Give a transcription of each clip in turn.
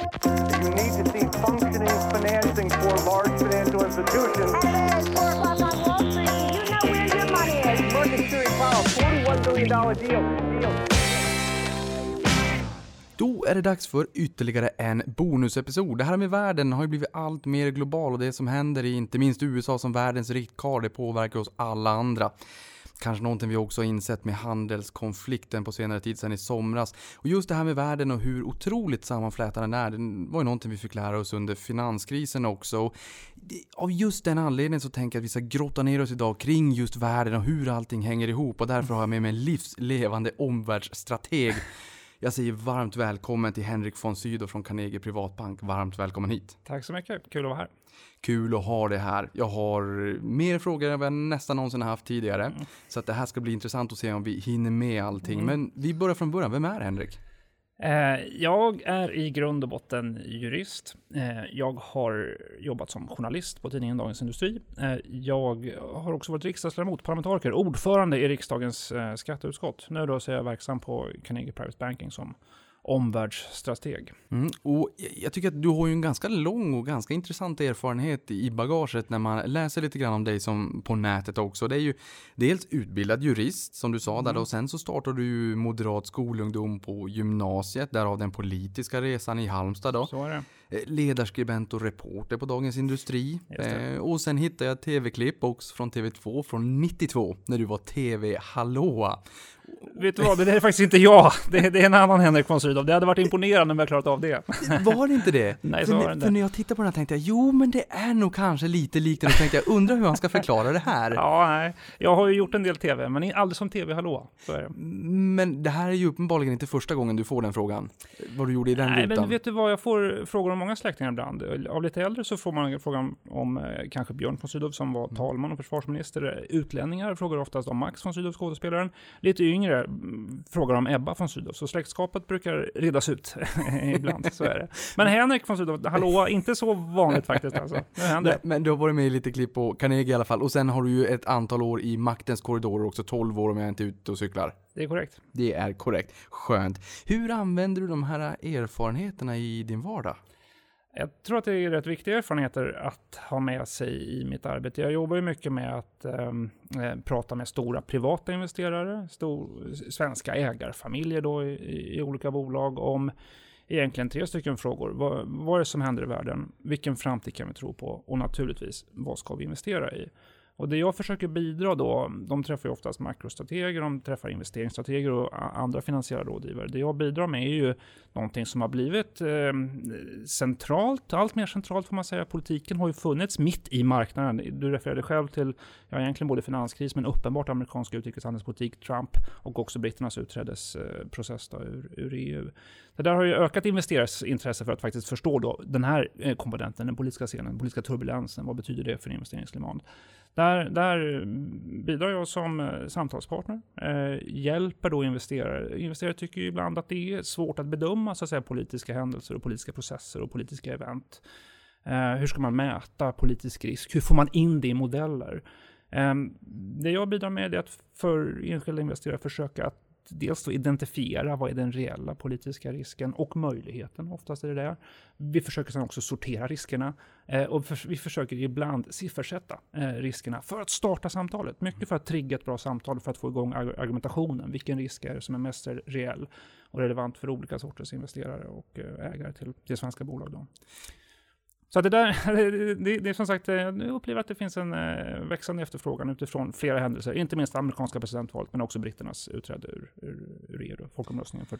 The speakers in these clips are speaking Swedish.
You need to see functioning financing for large financial institutions. Hello, it's 4 o'clock on Wall Street. You know where your money is. Market Theory Powell, $41 billion deal. deal. Då är det dags för ytterligare en bonusepisod. Det här med världen har ju blivit allt mer global och det som händer i inte minst USA som världens riktkarl, det påverkar oss alla andra. Kanske någonting vi också har insett med handelskonflikten på senare tid sedan i somras. Och just det här med världen och hur otroligt sammanflätad den är, det var ju någonting vi fick lära oss under finanskrisen också. Och Av just den anledningen så tänker jag att vi ska grotta ner oss idag kring just världen och hur allting hänger ihop. Och därför har jag med mig en livslevande omvärldsstrateg. Jag säger varmt välkommen till Henrik von Sydow från Carnegie Privatbank. Varmt välkommen hit. Tack så mycket, kul att vara här. Kul att ha det här. Jag har mer frågor än vad jag nästan någonsin har haft tidigare. Mm. Så att det här ska bli intressant att se om vi hinner med allting. Men vi börjar från början. Vem är Henrik? Eh, jag är i grund och botten jurist. Eh, jag har jobbat som journalist på tidningen Dagens Industri. Eh, jag har också varit riksdagsledamot, parlamentariker, ordförande i riksdagens skatteutskott. Nu då så är jag verksam på Carnegie Private Banking som omvärldsstrateg. Mm. Och jag- tycker att du har ju en ganska lång och ganska intressant erfarenhet i bagaget när man läser lite grann om dig som på nätet också. Det är ju dels utbildad jurist som du sa där Mm. och sen så startade du ju moderat skolungdom på gymnasiet, därav den politiska resan i Halmstad då. Så är det. Eh, Ledarskribent och reporter på Dagens Industri. Eh, och sen hittade jag tv-klipp också från TV2 från 92 när du var TV-hallåa. Vet du vad, det är faktiskt inte jag. Det, det är en annan Henrik von Sydow. Det hade varit imponerande om jag klarat av det. Var det inte det? Nej, för, så var när- det inte. för när jag tittade på den här tänkte jag, jo men det är nog kanske lite likt den. Och tänkte jag, undrar hur han ska förklara det här. Ja, nej. Jag har ju gjort en del tv, men aldrig som tv-hallå. Är. Men det här är ju uppenbarligen inte första gången du får den frågan. Vad du gjorde i den Nej, rutan. men vet du vad? Jag får frågor om många släktingar ibland. Av lite äldre så får man frågan om eh, kanske Björn von Sydow som var talman och försvarsminister. Utlänningar frågar oftast om Max von Sydow, skådespelaren. Lite yngre mm, frågar om Ebba von Sydow. Så släktskapet brukar redas ut ibland, så är det. Men Henrik von Sydow, hallå, inte så vanligt faktiskt alltså. Händer Nej, men du har varit med i lite klipp på Carnegie i alla fall. Och sen har du ju ett antal år i maktens korridorer också, 12 år om jag inte är ute och cyklar. Det är korrekt. Det är korrekt. Skönt. Hur använder du de här erfarenheterna i din vardag? Jag tror att det är rätt viktiga erfarenheter att ha med sig i mitt arbete. Jag jobbar ju mycket med att ehm, eh, prata med stora privata investerare, stor, svenska ägarfamiljer då i, i olika bolag om egentligen tre stycken frågor. Vad, vad är det som händer i världen? Vilken framtid kan vi tro på? Och naturligtvis, vad ska vi investera i? Och det jag försöker bidra då, de träffar ju oftast makrostrateger, de träffar investeringsstrateger och andra finansiella rådgivare. Det jag bidrar med är ju någonting som har blivit eh, centralt, allt mer centralt får man säga. Politiken har ju funnits mitt i marknaden. Du refererade själv till, ja egentligen både finanskris men uppenbart amerikansk utrikeshandelspolitik, Trump och också britternas utträdesprocess då ur, ur EU. Det där har ju ökat investerares intresse för att faktiskt förstå då den här eh, komponenten, den politiska scenen, den politiska turbulensen. Vad betyder det för investeringsklimat? Där, där bidrar jag som eh, samtalspartner, eh, hjälper då investerare. Investerare tycker ju ibland att det är svårt att bedöma så att säga, politiska händelser och politiska processer och politiska event. Eh, hur ska man mäta politisk risk? Hur får man in det i modeller? Eh, det jag bidrar med är att för enskilda investerare försöka att dels då identifiera vad är den reella politiska risken och möjligheten, oftast är det där. Vi försöker sedan också sortera riskerna eh, och för, vi försöker ibland siffersätta eh, riskerna för att starta samtalet. Mycket för att trigga ett bra samtal, för att få igång argumentationen. Vilken risk är det som är mest reell och relevant för olika sorters investerare och eh, ägare till, till svenska bolag. Då. Så det, där, det, det är som sagt, eh, jag upplever att det finns en eh, växande efterfrågan utifrån flera händelser, inte minst amerikanska presidentvalet, men också britternas utträde ur, ur, ur EU, folkomröstningen för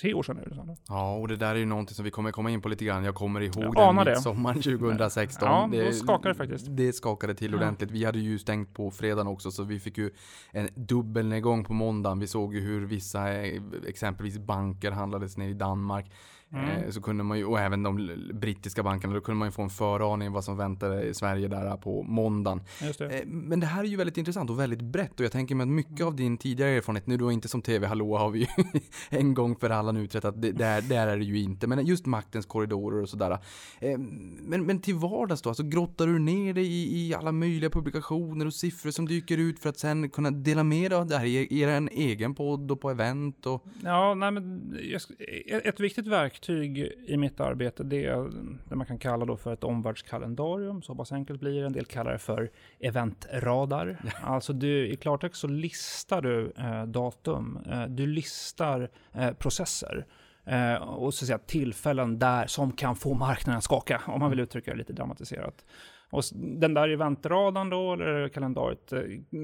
tre år sedan. Det så, Ja, och det där är ju någonting som vi kommer komma in på lite grann. Jag kommer ihåg Jag den det. midsommaren 2016. Ja, då skakade det faktiskt. Det skakade till Ja. ordentligt. Vi hade ju stängt på fredagen också, så vi fick ju en dubbelnedgång på måndagen. Vi såg ju hur vissa, eh, exempelvis banker handlades ner i Danmark. Mm. Eh, Så kunde man ju, och även de brittiska bankerna, då kunde man ju få en föraning vad som väntade i Sverige där på måndagen. Det. Eh, Men det här är ju väldigt intressant och väldigt brett och jag tänker mig att mycket av din tidigare erfarenhet, nu då inte som TV-hallå har vi ju en gång för alla nu utrett att det, där, där är det ju inte, men just maktens korridorer och sådär. Eh, Men, men till vardags då, alltså grottar du ner dig i, i alla möjliga publikationer och siffror som dyker ut för att sen kunna dela med dig av det här i er en egen podd och på event och Ja, nej, men ett viktigt verktyg verktyg i mitt arbete det är det man kan kalla då för ett omvärldskalendarium. Så pass enkelt blir det. En del kallar det för eventradar. Ja. Alltså du, i klartext så listar du eh, datum. Eh, du listar eh, processer. Eh, och så att säga, tillfällen där som kan få marknaden att skaka, om man vill uttrycka det lite dramatiserat. Och den där eventradan då, eller kalendariet, eh,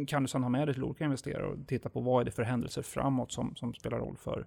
kan du sedan ha med dig till olika investerare och titta på vad är det för händelser framåt som, som spelar roll för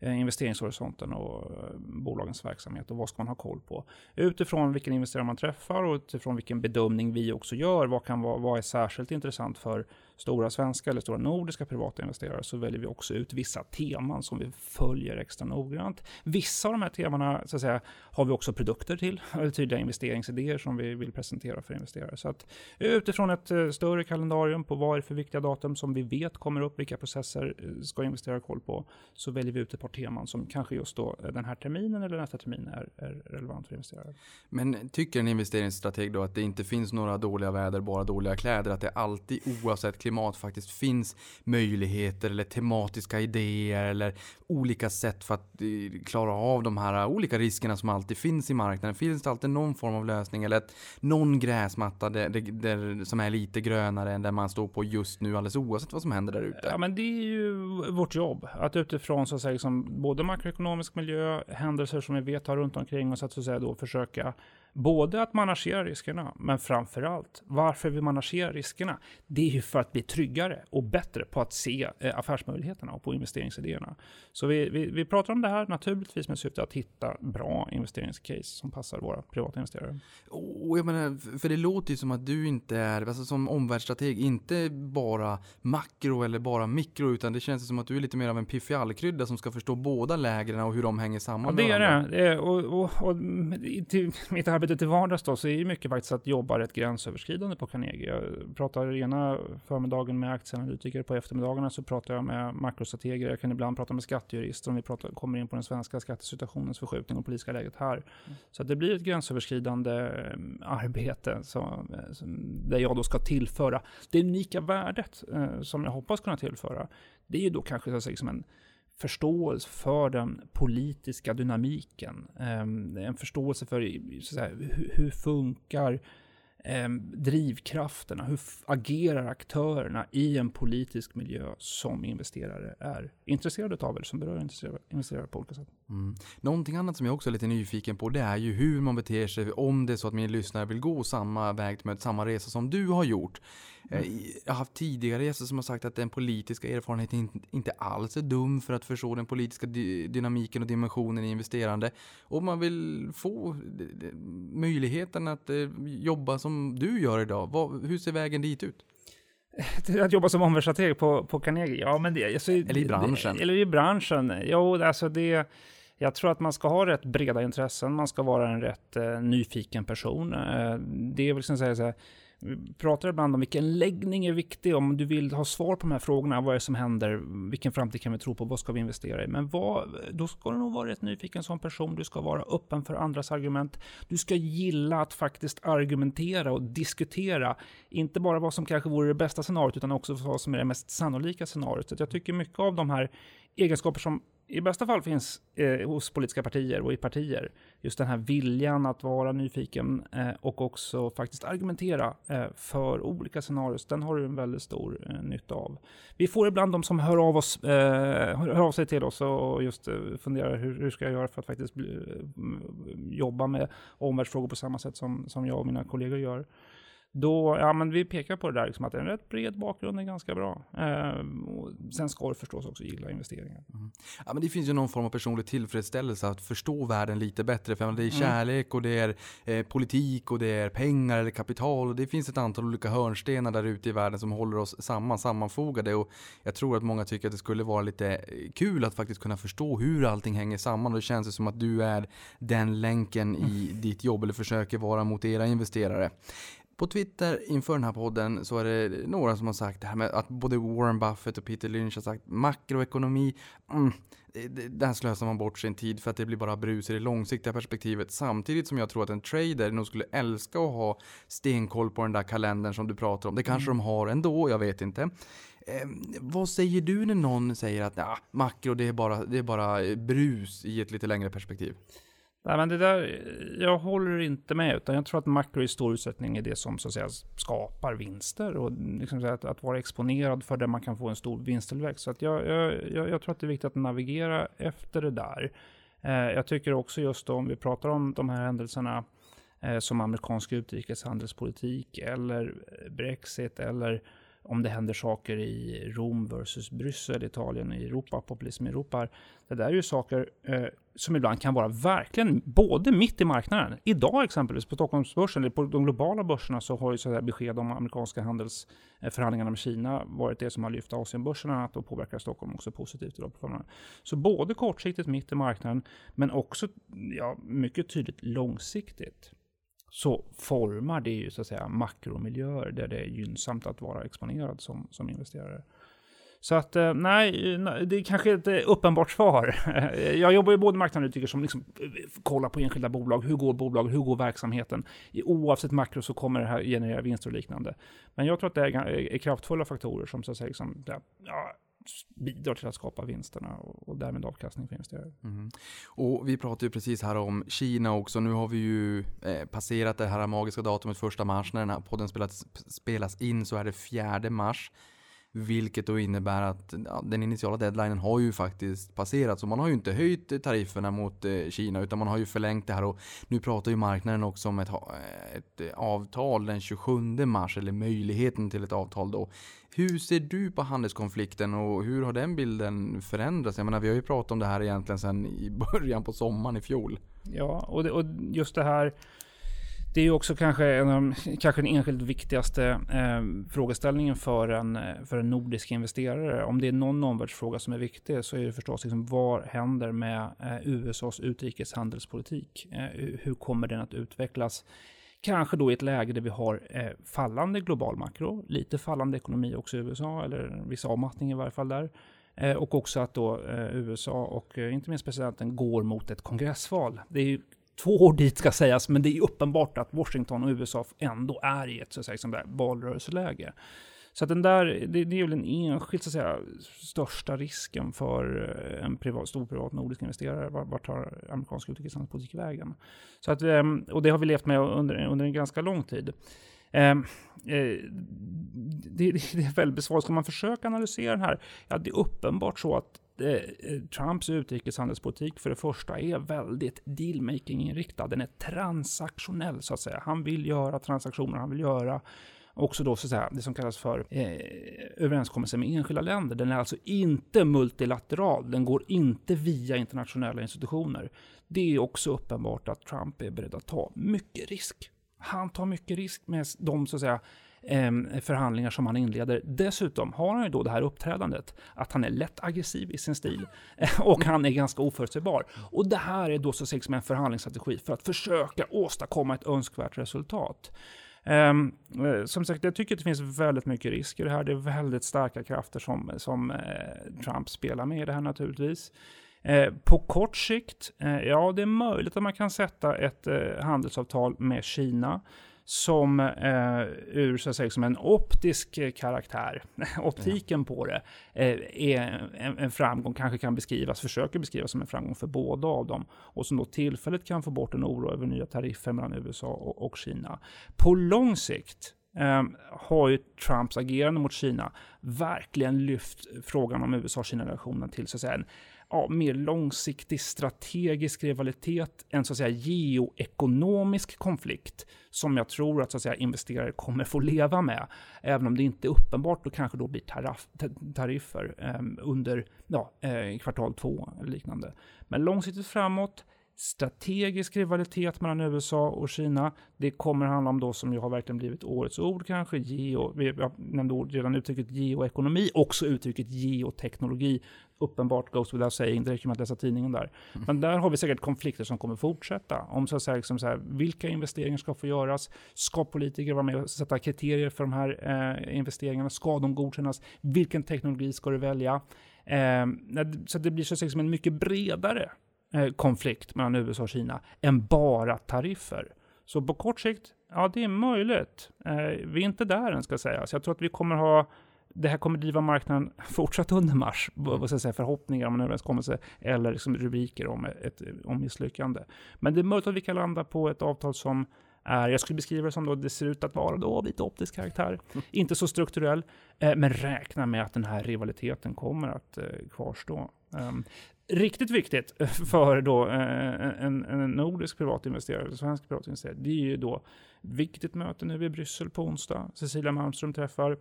Eh, investeringshorisonten och eh, bolagens verksamhet och vad ska man ha koll på. Utifrån vilken investerare man träffar och utifrån vilken bedömning vi också gör, vad, kan vad är särskilt intressant för stora svenska eller stora nordiska privata investerare, så väljer vi också ut vissa teman som vi följer extra noggrant. Vissa av de här temana så att säga, har vi också produkter till, eller tydliga investeringsidéer som vi vill presentera för investerare. Så att eh, utifrån ett eh, större kalendarium på vad är det för viktiga datum som vi vet kommer upp, vilka processer eh, ska investerare ha koll på, så väljer vi ut ett par teman som kanske just då den här terminen eller nästa termin är, är relevant för investerare. Men tycker en investeringsstrateg då att det inte finns några dåliga väder, bara dåliga kläder? Att det alltid oavsett klimat faktiskt finns möjligheter eller tematiska idéer eller olika sätt för att klara av de här olika riskerna som alltid finns i marknaden? Finns det alltid någon form av lösning eller ett, någon gräsmatta där, där, som är lite grönare än där man står på just nu alldeles oavsett vad som händer där ute? Ja men det är ju vårt jobb att utifrån så att säga liksom både makroekonomisk miljö, händelser som vi vet har runt omkring oss, att så att säga då försöka Både att managera riskerna, men framför allt varför vi managerar riskerna. Det är ju för att bli tryggare och bättre på att se eh, affärsmöjligheterna och på investeringsidéerna. Så vi, vi, vi pratar om det här naturligtvis med syfte att hitta bra investeringscase som passar våra privata investerare. Och jag menar, för det låter ju som att du inte är, alltså som omvärldsstrateg, inte bara makro eller bara mikro, utan det känns som att du är lite mer av en piffiallkrydda som ska förstå båda lägren och hur de hänger samman. Ja, det är det. det är, och, och, och till mitt arbete till vardags då, så är det mycket faktiskt att jobba rätt gränsöverskridande på Carnegie. Jag pratar ena förmiddagen med aktieanalytiker, på eftermiddagarna så pratar jag med makrostrateger, jag kan ibland prata med skattejurister om vi pratar, kommer in på den svenska skattesituationens förskjutning och politiska läget här. Mm. Så det blir ett gränsöverskridande eh, arbete som, eh, som, där jag då ska tillföra det unika värdet eh, som jag hoppas kunna tillföra. Det är ju då kanske så att säga, som en förståelse för den politiska dynamiken. Ehm, en förståelse för så säga, hur funkar ehm, drivkrafterna, hur agerar aktörerna i en politisk miljö som investerare är intresserade av eller som berör investerare på olika sätt. Mm. Någonting annat som jag också är lite nyfiken på det är ju hur man beter sig om det är så att min lyssnare vill gå samma väg med samma resa som du har gjort. Mm. Jag har haft tidigare gäster som har sagt att den politiska erfarenheten inte alls är dum för att förstå den politiska dynamiken och dimensionen i investerande. Och man vill få möjligheten att eh, jobba som du gör idag. Hur ser vägen dit ut? att jobba som omvärldsstrateg på, på Carnegie? Ja, men det, alltså, eller i branschen? Det, eller i branschen. Jo, alltså det... Jag tror att man ska ha rätt breda intressen, man ska vara en rätt eh, nyfiken person. Eh, det är väl som säga så här, vi pratar ibland om vilken läggning är viktig, om du vill ha svar på de här frågorna, vad är det som händer, vilken framtid kan vi tro på, vad ska vi investera i? Men vad, då ska du nog vara rätt nyfiken som person, du ska vara öppen för andras argument, du ska gilla att faktiskt argumentera och diskutera, inte bara vad som kanske vore det bästa scenariot, utan också vad som är det mest sannolika scenariot. Så jag tycker mycket av de här egenskaper som i bästa fall finns eh, hos politiska partier och i partier. Just den här viljan att vara nyfiken eh, och också faktiskt argumentera eh, för olika scenarier. Den har du en väldigt stor eh, nytta av. Vi får ibland de som hör av, oss, eh, hör av sig till oss och just eh, funderar hur, hur ska jag göra för att faktiskt bli, eh, jobba med omvärldsfrågor på samma sätt som, som jag och mina kollegor gör då, ja men vi pekar på det där liksom att en rätt bred bakgrund är ganska bra. Eh, sen ska du förstås också gilla investeringar. Mm. Ja men det finns ju någon form av personlig tillfredsställelse att förstå världen lite bättre. För det är mm. kärlek och det är eh, politik och det är pengar eller kapital. Och det finns ett antal olika hörnstenar där ute i världen som håller oss samman, sammanfogade. Och jag tror att många tycker att det skulle vara lite eh, kul att faktiskt kunna förstå hur allting hänger samman. Och det känns som att du är den länken i mm. ditt jobb eller försöker vara mot era investerare. På Twitter inför den här podden så är det några som har sagt det här med att både Warren Buffett och Peter Lynch har sagt makroekonomi, mm, där slösar man bort sin tid för att det blir bara brus i det långsiktiga perspektivet. Samtidigt som jag tror att en trader nog skulle älska att ha stenkoll på den där kalendern som du pratar om. Det kanske mm. de har ändå, jag vet inte. Eh, vad säger du när någon säger att nah, makro det är, bara, det är bara brus i ett lite längre perspektiv? Nej, men det där, jag håller inte med, utan jag tror att makro i stor utsträckning är det som så att säga, skapar vinster och liksom att, att, vara exponerad för där man kan få en stor vinsttillväxt. Så att jag, jag, jag, tror att det är viktigt att navigera efter det där. Eh, jag tycker också just då, om vi pratar om de här händelserna eh, som amerikansk utrikeshandelspolitik eller eh, Brexit eller om det händer saker i Rom versus Bryssel, Italien, i Europa, populism i Europa. Det där är ju saker eh, som ibland kan vara verkligen både mitt i marknaden. Idag exempelvis på Stockholmsbörsen, eller på de globala börserna, så har ju sådär besked om amerikanska handelsförhandlingarna med Kina varit det som har lyft Asienbörserna att då påverkar Stockholm också positivt idag på Så både kortsiktigt mitt i marknaden, men också ja, mycket tydligt långsiktigt så formar det ju så att säga makromiljöer där det är gynnsamt att vara exponerad som, som investerare. Så att eh, nej, det är kanske ett eh, uppenbart svar. Jag jobbar ju både marknadsanalytiker som liksom eh, kollar på enskilda bolag. Hur går bolaget? Hur går verksamheten? Oavsett makro så kommer det här generera vinster och liknande. Men jag tror att det är, kraftfulla faktorer som så att säga liksom, ja, bidrar till att skapa vinsterna och, och därmed avkastning för investerare. Mm. Och vi pratade ju precis här om Kina också. Nu har vi ju eh, passerat det här magiska datumet första mars. När den här podden spelas, spelas in så är det fjärde mars. Vilket då innebär att ja, den initiala deadlinen har ju faktiskt passerat. Så man har ju inte höjt tarifferna mot eh, Kina utan man har ju förlängt det här. Och nu pratar ju marknaden också om ett, eh, ett eh, avtal den 27 mars, eller möjligheten till ett avtal då. Hur ser du på handelskonflikten och hur har den bilden förändrats? Jag menar, vi har ju pratat om det här egentligen sedan i början på sommaren i fjol. Ja, och, det, och just det här det är ju också kanske, en av, kanske den enskilt viktigaste eh, frågeställningen för en, eh, för en nordisk investerare. Om det är någon omvärldsfråga som är viktig så är det förstås liksom, vad händer med eh, USAs utrikeshandelspolitik? Eh, hur kommer den att utvecklas? Kanske då i ett läge där vi har eh, fallande global makro, lite fallande ekonomi också i USA, eller viss avmattning i varje fall där. Eh, och också att då eh, USA och inte minst presidenten går mot ett kongressval. Det är ju två år dit ska sägas, men det är uppenbart att Washington och USA ändå är i ett så att säga, liksom där valrörelseläge. Så att den där, det, det är väl den enskilt så att säga, största risken för eh, en privat, stor privat nordisk investerare. Vart, vart tar amerikansk utrikeshandelspolitik vägen? Så att, ehm, och det har vi levt med under, under en ganska lång tid. Um, det, det, är väldigt besvärligt. Ska man försöka analysera den här? Ja, det är uppenbart så att Eh, Trumps utrikeshandelspolitik för det första är väldigt dealmaking-inriktad. Den är transaktionell så att säga. Han vill göra transaktioner, han vill göra också då så att säga, det som kallas för eh, överenskommelser med enskilda länder. Den är alltså inte multilateral, den går inte via internationella institutioner. Det är också uppenbart att Trump är beredd att ta mycket risk. Han tar mycket risk med de så att säga, Ehm, förhandlingar som han inleder. Dessutom har han ju då det här uppträdandet, att han är lätt aggressiv i sin stil och han är ganska oförutsägbar. Och det här är då så som en förhandlingsstrategi för att försöka åstadkomma ett önskvärt resultat. Um, som sagt, jag tycker att det finns väldigt mycket risker i det här. Det är väldigt starka krafter som, som eh, Trump spelar med i det här naturligtvis. Eh, på kort sikt, eh, ja det är möjligt att man kan sätta ett eh, handelsavtal med Kina som eh, ur så att säga, som en optisk karaktär, optiken ja. på det, eh, är en, en, framgång, kanske kan beskrivas, försöker beskrivas som en framgång för båda av dem och som då tillfälligt kan få bort en oro över nya tariffer mellan USA och, och Kina. På lång sikt eh, har ju Trumps agerande mot Kina verkligen lyft frågan om USA-Kina-relationen till så att säga en ja, mer långsiktig strategisk rivalitet, en så att säga geoekonomisk konflikt som jag tror att, så att säga, investerare kommer få leva med, även om det inte är uppenbart och kanske då blir tariff, tariffer eh, under ja, eh, kvartal två eller liknande. Men långsiktigt framåt, strategisk rivalitet mellan USA och Kina. Det kommer handla om då som ju har verkligen blivit årets ord kanske, geo, jag nämnde redan uttrycket geoekonomi, också uttrycket geoteknologi. Uppenbart goes without saying, det räcker med att läsa tidningen där. Mm. Men där har vi säkert konflikter som kommer fortsätta. Om så att säga, liksom så här, vilka investeringar ska få göras? Ska politiker vara med och sätta kriterier för de här eh, investeringarna? Ska de godkännas? Vilken teknologi ska du välja? Eh, så det blir så att säga, en mycket bredare konflikt mellan USA och Kina än bara tariffer. Så på kort sikt, ja det är möjligt. Eh, vi är inte där än ska sägas. Jag tror att vi kommer ha det här kommer driva marknaden fortsatt under mars, vad ska jag säga, förhoppningar om en överenskommelse eller liksom rubriker om, ett, om misslyckande. Men det är möjligt att vi kan landa på ett avtal som är, jag skulle beskriva det som då, det ser ut att vara då lite optisk karaktär, inte så strukturell, eh, men räkna med att den här rivaliteten kommer att kvarstå. Um, riktigt viktigt för då eh, en, en nordisk privatinvesterare, eller svensk privatinvesterare, det är ju då viktigt möte nu i Bryssel på onsdag. Cecilia Malmström träffar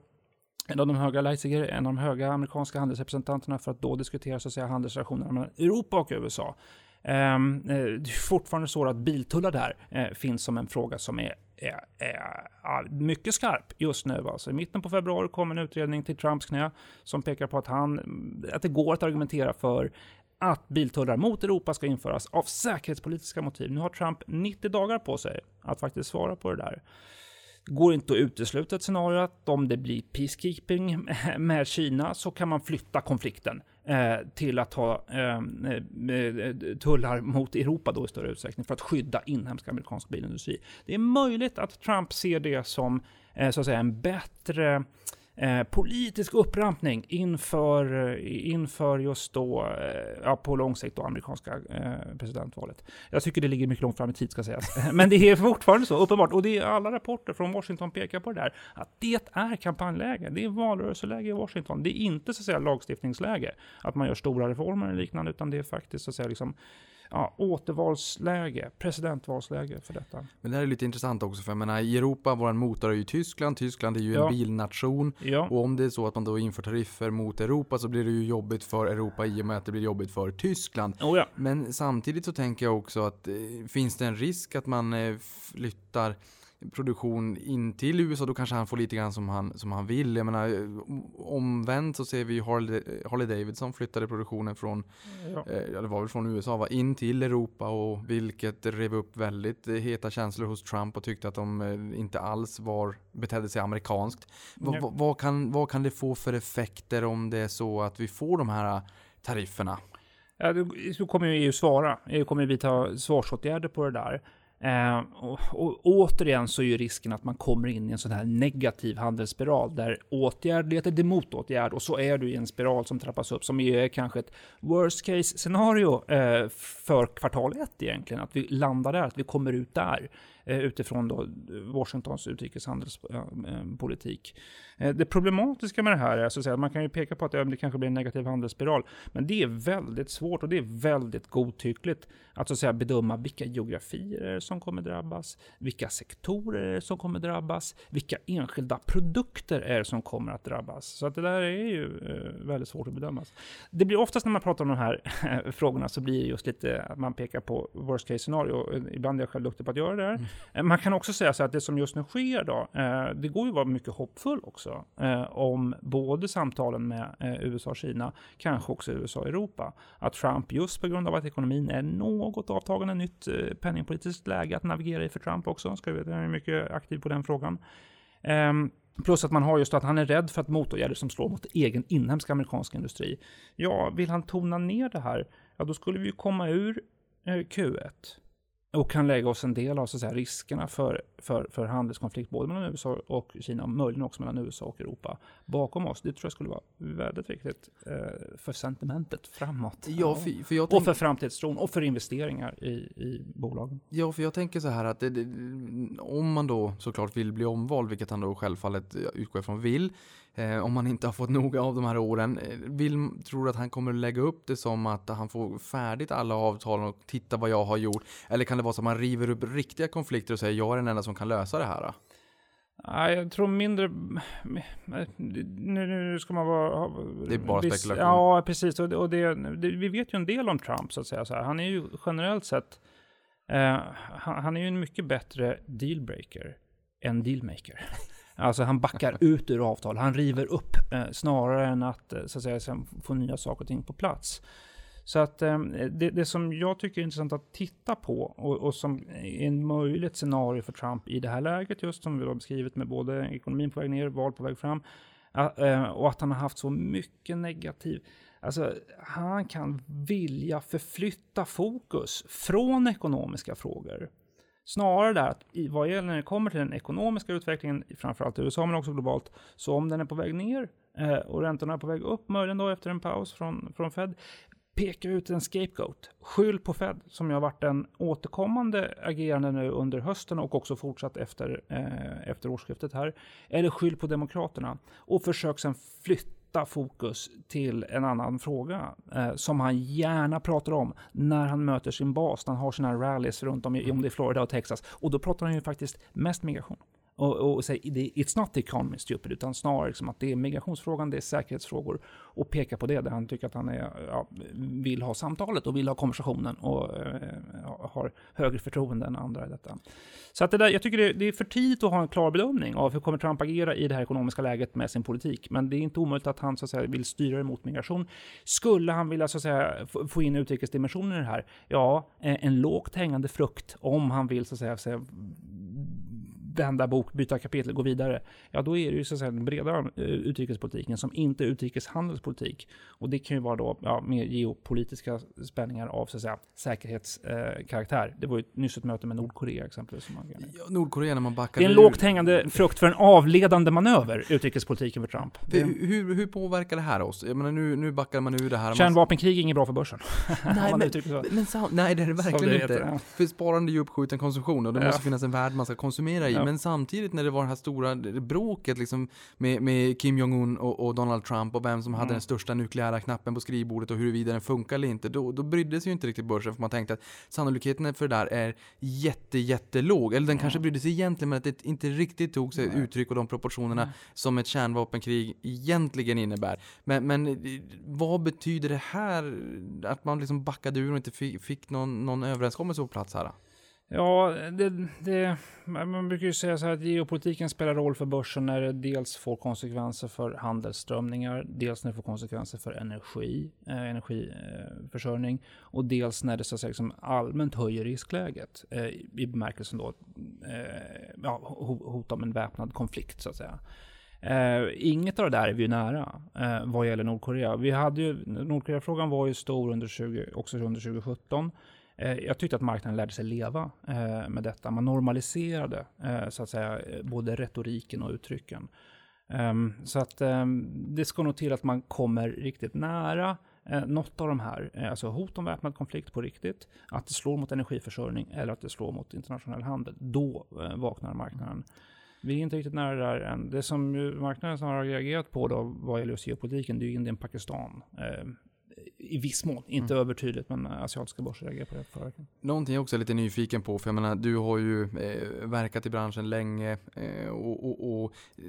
en av de höga Leipziger, en av de höga amerikanska handelsrepresentanterna för att då diskutera så att säga, handelsrelationerna mellan Europa och USA. Um, det är fortfarande så att biltullar där uh, finns som en fråga som är, är, är, är, mycket skarp just nu. Alltså, I mitten på februari kom en utredning till Trumps knä som pekar på att, han, att det går att argumentera för att biltullar mot Europa ska införas av säkerhetspolitiska motiv. Nu har Trump 90 dagar på sig att faktiskt svara på det där. Det går inte att utesluta ett scenario att om det blir peacekeeping med Kina så kan man flytta konflikten eh, till att ha eh, eh, tullar mot Europa då i större utsträckning för att skydda inhemsk amerikansk bilindustri. Det är möjligt att Trump ser det som så att säga en bättre Eh, politisk upprampning inför, eh, inför just då, eh, ja, på lång sikt då, amerikanska eh, presidentvalet. Jag tycker det ligger mycket långt fram i tid ska sägas. Men det är fortfarande så, uppenbart. Och det är alla rapporter från Washington pekar på det där. Att det är kampanjläge. Det är valrörelseläge i Washington. Det är inte så att säga lagstiftningsläge. Att man gör stora reformer eller liknande, utan det är faktiskt så att säga liksom ja, återvalsläge, presidentvalsläge för detta. Men det här är lite intressant också, för jag menar i Europa, vår motor är ju Tyskland, Tyskland är ju ja. en bilnation. Ja. Och om det är så att man då inför tariffer mot Europa så blir det ju jobbigt för Europa i och med att det blir jobbigt för Tyskland. Oh ja. Men samtidigt så tänker jag också att eh, finns det en risk att man eh, flyttar produktion in till USA, då kanske han får lite grann som han, som han vill. Jag menar, omvänt så ser vi Harley, Harley Davidson flyttade produktionen från, ja. eh, det var väl från USA, va, in till Europa och vilket rev upp väldigt heta känslor hos Trump och tyckte att de eh, inte alls var, betedde sig amerikanskt. Va, ja. vad, kan, vad kan det få för effekter om det är så att vi får de här tarifferna? Ja, då kommer ju EU svara. EU kommer vidta svarsåtgärder på det där. Eh, och, och, återigen så är ju risken att man kommer in i en sån här negativ handelsspiral där åtgärd leder till motåtgärd och så är du i en spiral som trappas upp som är kanske ett worst case scenario eh, för kvartal ett egentligen. Att vi landar där, att vi kommer ut där. Eh, utifrån då Washingtons utrikeshandelspolitik. Eh, eh, det problematiska med det här är att säga, man kan ju peka på att det kanske blir en negativ handelsspiral, men det är väldigt svårt och det är väldigt godtyckligt att, så att säga, bedöma vilka geografier som kommer drabbas, vilka sektorer som kommer drabbas, vilka enskilda produkter är som kommer att drabbas. Så att det där är ju väldigt svårt att bedöma. Det blir oftast när man pratar om de här frågorna så blir det just lite att man pekar på worst case scenario. Ibland är jag själv duktig på att göra det här. Mm. Eh, man kan också säga så att det som just nu sker då, eh, det går ju att vara mycket hoppfull också eh, om både samtalen med USA och Kina, kanske också USA och Europa. Att Trump just på grund av att ekonomin är något avtagande nytt penningpolitiskt läge att navigera i för Trump också, ska vi veta, han är mycket aktiv på den frågan. Ehm, plus att man har just att han är rädd för att motåtgärder som slår mot egen inhemsk amerikansk industri. Ja, vill han tona ner det här, ja då skulle vi ju komma ur Q1 och kan lägga oss en del av så att säga, riskerna för, för, för handelskonflikt både mellan USA och Kina och möjligen också mellan USA och Europa bakom oss. Det tror jag skulle vara väldigt viktigt eh, för sentimentet framåt. Ja, för, för och för framtidstron och för investeringar i, i bolagen. Ja, för jag tänker så här att det, det, om man då såklart vill bli omvald, vilket han då självfallet utgår ifrån vill, Eh, om man inte har fått nog av de här åren. Eh, vill, tror att han kommer lägga upp det som att han får färdigt alla avtal och titta vad jag har gjort? Eller kan det vara så att man river upp riktiga konflikter och säger jag är den enda som kan lösa det här? Nej, jag tror mindre... Nu, nu ska man vara... Det är bara viss- spekulation. Ja, precis. Och, det, och det, det, vi vet ju en del om Trump, så att säga. Så här. Han är ju generellt sett... Eh, han, han är ju en mycket bättre dealbreaker än dealmaker. Alltså han backar ut ur avtal, han river upp eh, snarare än att eh, så att säga, få nya saker och ting på plats. Så att eh, det, det som jag tycker är intressant att titta på och, och som är en möjligt scenario för Trump i det här läget, just som vi har beskrivit med både ekonomin på väg ner, val på väg fram, eh, och att han har haft så mycket negativ Alltså, han kan vilja förflytta fokus från ekonomiska frågor. Snarare där att i vad gäller när det kommer till den ekonomiska utvecklingen, framförallt i USA men också globalt, så om den är på väg ner eh, och räntorna är på väg upp, möjligen då efter en paus från, från Fed, peka ut en scapegoat. Skyll på Fed, som har varit en återkommande agerande nu under hösten och också fortsatt efter, eh, efter årsskiftet här. Eller skyll på Demokraterna och försök sen flytta fokus till en annan fråga eh, som han gärna pratar om när han möter sin bas, när han har sina rallies runt om, i, om det är Florida och Texas. Och då pratar han ju faktiskt mest migration. Och, och säga det- it's not the economy stupid, utan snarare liksom att det är migrationsfrågan, det är säkerhetsfrågor och peka på det där han tycker att han är, ja, vill ha samtalet och vill ha konversationen och eh, har högre förtroende än andra i detta. Så att det där, jag tycker det, det är för tidigt att ha en klar bedömning av hur kommer Trump agera i det här ekonomiska läget med sin politik. Men det är inte omöjligt att han så att säga, vill styra emot migration. Skulle han vilja så att säga, få- in utrikesdimensionen i det här? Ja, eh, en lågt hängande frukt om han vill så att säga, säga vända bok, byta kapitel, gå vidare. Ja, då är det ju så att säga den bredare eh, utrikespolitiken som inte är utrikeshandelspolitik. Och det kan ju vara då ja, mer geopolitiska spänningar av så att säga säkerhetskaraktär. Eh, det var ju nyss ett möte med Nordkorea exempelvis. Ja, Nordkorea när man backar det är en ur- lågt hängande frukt för en avledande manöver, utrikespolitiken för Trump. Det, Hur, hur, påverkar det här oss? Jag menar, nu, nu backar man ur det här. Kärnvapenkrig är inget bra för börsen. Nej, men, men sam- nej, det är det verkligen det inte. heter, ja. För sparande är ju uppskjuten konsumtion och det Ja. måste finnas en värld man ska konsumera i. Ja. Men samtidigt när det var det här stora bråket liksom med, med Kim Jong-Un och, och Donald Trump och vem som hade Mm. den största nukleära knappen på skrivbordet och huruvida den funkar eller inte, då, då brydde sig ju inte riktigt börsen för man tänkte att sannolikheten för det där är jätte, jättelåg. Eller den kanske brydde sig egentligen men att det inte riktigt tog sig Nej. uttryck och de proportionerna som ett kärnvapenkrig egentligen innebär. Men, men vad betyder det här att man liksom backade ur och inte fick, fick någon, någon överenskommelse på plats här? Ja, det, det, man brukar ju säga så här att geopolitiken spelar roll för börsen när det dels får konsekvenser för handelsströmningar, dels när det får konsekvenser för energi, eh, energiförsörjning och dels när det så att säga, liksom allmänt höjer riskläget eh, i bemärkelsen då eh, ja, hot om en väpnad konflikt så att säga. Eh, inget av det där är vi ju nära eh, vad gäller Nordkorea. Vi hade ju, Nordkorea-frågan var ju stor under 20, också under 2017. Eh, jag tyckte att marknaden lärde sig leva eh, med detta. Man normaliserade eh, så att säga både retoriken och uttrycken. Ehm, så att ehm, det ska nog till att man kommer riktigt nära eh, något av de här, eh, alltså hot om väpnad konflikt på riktigt, att det slår mot energiförsörjning eller att det slår mot internationell handel. Då eh, vaknar marknaden. Vi är inte riktigt nära det där än. Det som ju marknaden har reagerat på då vad gäller just geopolitiken, det är ju Indien-Pakistan. Ehm, Eh, I viss mån, inte övertydligt, men asiatiska börser reagerar på det förra veckan. Någonting jag också är lite nyfiken på, för jag menar, du har ju eh, verkat i branschen länge eh, och, och, och eh,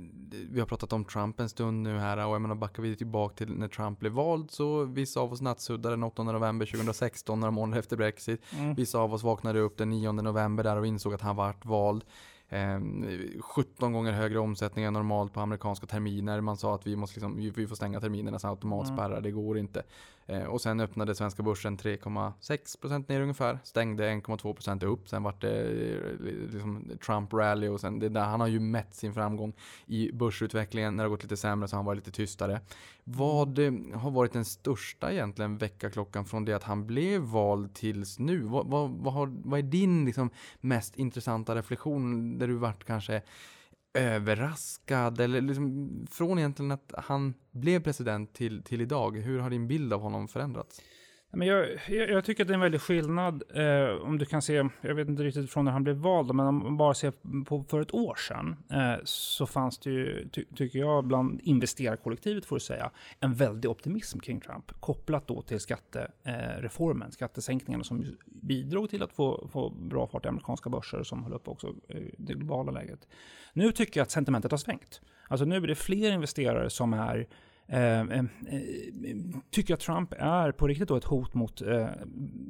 vi har pratat om Trump en stund nu här och jag menar, backar vi tillbaka till när Trump blev vald så vissa av oss nattsuddade den 8 november 2016, några månader efter Brexit. Mm. Vissa av oss vaknade upp den 9 november där och insåg att han vart vald. Eh, 17 gånger högre omsättning än normalt på amerikanska terminer. Man sa att vi måste liksom, vi, får stänga terminerna så automatspärrar, det går inte. Eh, och sen öppnade svenska börsen 3,6% ner ungefär. Stängde 1,2% upp. Sen vart det eh, liksom Trump-rally och sen det där. Han har ju mätt sin framgång i börsutvecklingen. När det har gått lite sämre så har han varit lite tystare. Vad eh, har varit den största egentligen väckarklockan från det att han blev vald tills nu? Vad, vad, vad, har, vad är din liksom mest intressanta reflektion där du varit kanske överraskad eller liksom från egentligen att han blev president till, till idag. Hur har din bild av honom förändrats? Men jag, jag, jag tycker att det är en väldig skillnad eh, om du kan se, jag vet inte riktigt från när han blev vald, men om man bara ser på för ett år sedan eh, så fanns det ju, ty, tycker jag, bland investerarkollektivet får du säga, en väldig optimism kring Trump. Kopplat då till skattereformen, eh, skattesänkningarna som bidrog till att få, få bra fart i amerikanska börser som höll upp också eh, det globala läget. Nu tycker jag att sentimentet har svängt. Alltså nu är det fler investerare som är Eh, eh, eh, tycker att Trump är på riktigt då ett hot mot eh,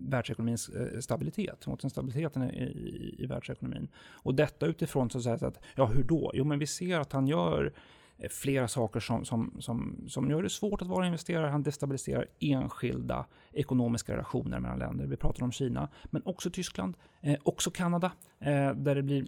världsekonomins eh, stabilitet, mot den stabiliteten i, i, i världsekonomin. Och detta utifrån så att säga att, ja hur då? Jo men vi ser att han gör flera saker som, som, som, som gör det svårt att vara investerare. Han destabiliserar enskilda ekonomiska relationer mellan länder. Vi pratar om Kina, men också Tyskland, eh, också Kanada, eh, där det blir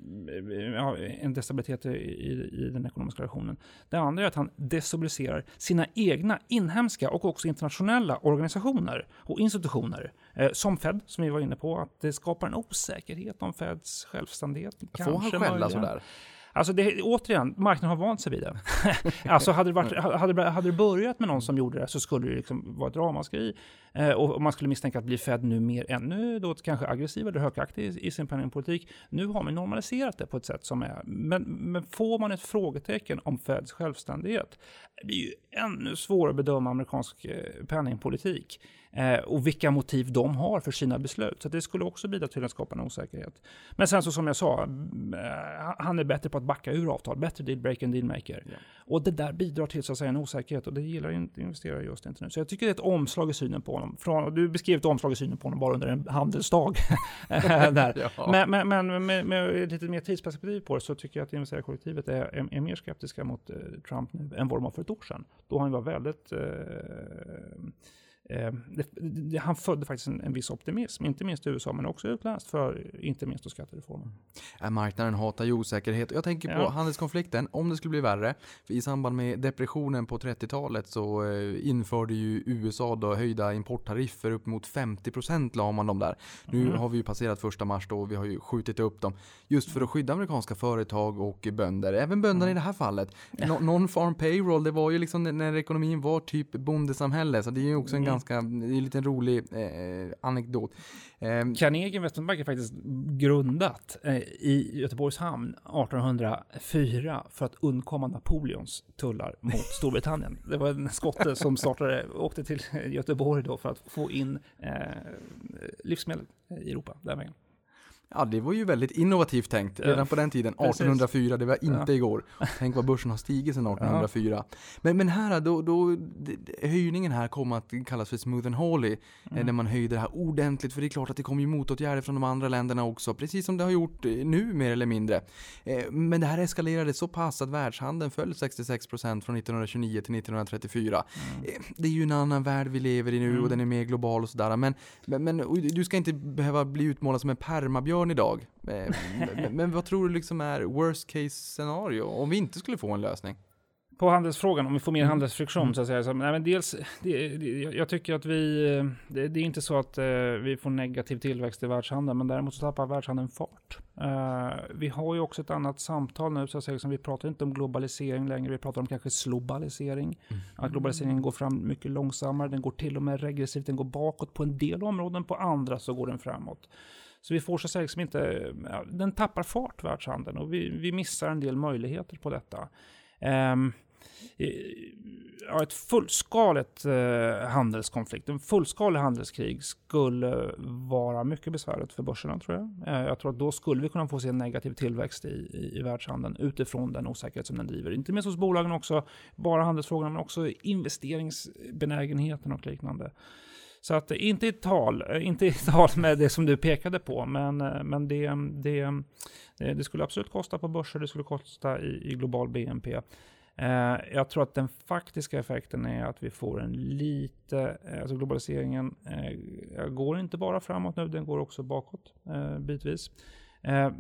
eh, ja, en destabilitet i, i, den ekonomiska relationen. Det andra är att han destabiliserar sina egna inhemska och också internationella organisationer och institutioner. Eh, som Fed, som vi var inne på, att det skapar en osäkerhet om Feds självständighet. Får han skälla sådär? Alltså det, återigen, marknaden har vant sig vid det. alltså hade det, varit, hade, hade det börjat med någon som gjorde det så skulle det liksom vara ett ramaskri. Eh, och man skulle misstänka att bli Fed nu mer ännu då kanske aggressiv eller högaktig i, i sin penningpolitik. Nu har man normaliserat det på ett sätt som är... Men, men får man ett frågetecken om Feds självständighet, det blir ju ännu svårare att bedöma amerikansk eh, penningpolitik eh, och vilka motiv de har för sina beslut. Så det skulle också bidra till att skapa en osäkerhet. Men sen så som jag sa, eh, han är bättre på att backa ur avtal, bättre dealbreaker än dealmaker. Ja. Och det där bidrar till så att säga en osäkerhet och det gillar inte investerare just inte nu. Så jag tycker det är ett omslag i synen på honom. Från, du beskrev ett omslag i synen på honom bara under en handelsdag. där. ja. Men, men, men med, med, lite mer tidsperspektiv på det så tycker jag att investerarkollektivet är, är, är mer skeptiska mot eh, Trump nu än vad de var för ett år sedan. Då han var väldigt eh, Eh, det, det, han födde faktiskt en, en viss optimism, inte minst i USA men också utländskt för inte minst då skattereformen. Äh, marknaden hatar ju osäkerhet. Jag tänker på ja. handelskonflikten, om det skulle bli värre. I samband med depressionen på 30-talet så eh, införde ju USA då höjda importtariffer upp mot 50% la man dem där. Nu mm. har vi ju passerat första mars då och vi har ju skjutit upp dem. Just för att skydda amerikanska företag och bönder. Även bönderna mm. i det här fallet. Non-farm payroll, det var ju liksom när ekonomin var typ bondesamhälle. Så det är ju också en mm. ganska, det är en liten rolig eh, anekdot. Eh, Carnegie Investmentbank är faktiskt grundat eh, i Göteborgs hamn 1804 för att undkomma Napoleons tullar mot Storbritannien. Det var en skotte som startade, åkte till Göteborg då för att få in eh, livsmedel i Europa den vägen. Ja, det var ju väldigt innovativt tänkt redan på den tiden, 1804, det var inte ja. igår. Tänk vad börsen har stigit sedan 1804. Ja. Men, men här då, då, höjningen här kom att kallas för smooth and holy, eh, mm. när man höjde det här ordentligt, för det är klart att det kommer ju motåtgärder från de andra länderna också, precis som det har gjort eh, nu mer eller mindre. Eh, men det här eskalerade så pass att världshandeln föll 66% från 1929 till 1934. Mm. Det är ju en annan värld vi lever i nu mm. och den är mer global och sådär, men, men, men du ska inte behöva bli utmålad som en permabjörn björn idag. Eh, men, men vad tror du liksom är worst case scenario om vi inte skulle få en lösning? på handelsfrågan, om vi får mer mm. handelsfriktion mm. så att säga. Så, nej, men dels, det, det, jag tycker att vi, det, det, är inte så att uh, vi får negativ tillväxt i världshandeln, men däremot så tappar världshandeln fart. Uh, vi har ju också ett annat samtal nu, så att säga, som vi pratar inte om globalisering längre, vi pratar om kanske slobalisering. Mm. Att globaliseringen går fram mycket långsammare, den går till och med regressivt, den går bakåt på en del områden, på andra så går den framåt. Så vi får så att säga liksom inte, ja, den tappar fart världshandeln och vi, vi missar en del möjligheter på detta. Um, ja, ett fullskaligt eh, handelskonflikt, en fullskalig handelskrig skulle vara mycket besvärligt för börserna tror jag. Eh, jag tror att då skulle vi kunna få se en negativ tillväxt i, i, i världshandeln utifrån den osäkerhet som den driver. Inte minst hos bolagen också, bara handelsfrågorna men också investeringsbenägenheten och liknande. Så att inte i tal, eh, inte i tal med det som du pekade på, men, eh, men det, det, eh, det skulle absolut kosta på börser, det skulle kosta i, i global BNP. Eh, jag tror att den faktiska effekten är att vi får en lite, alltså globaliseringen eh, går inte bara framåt nu, den går också bakåt eh, bitvis. Eh,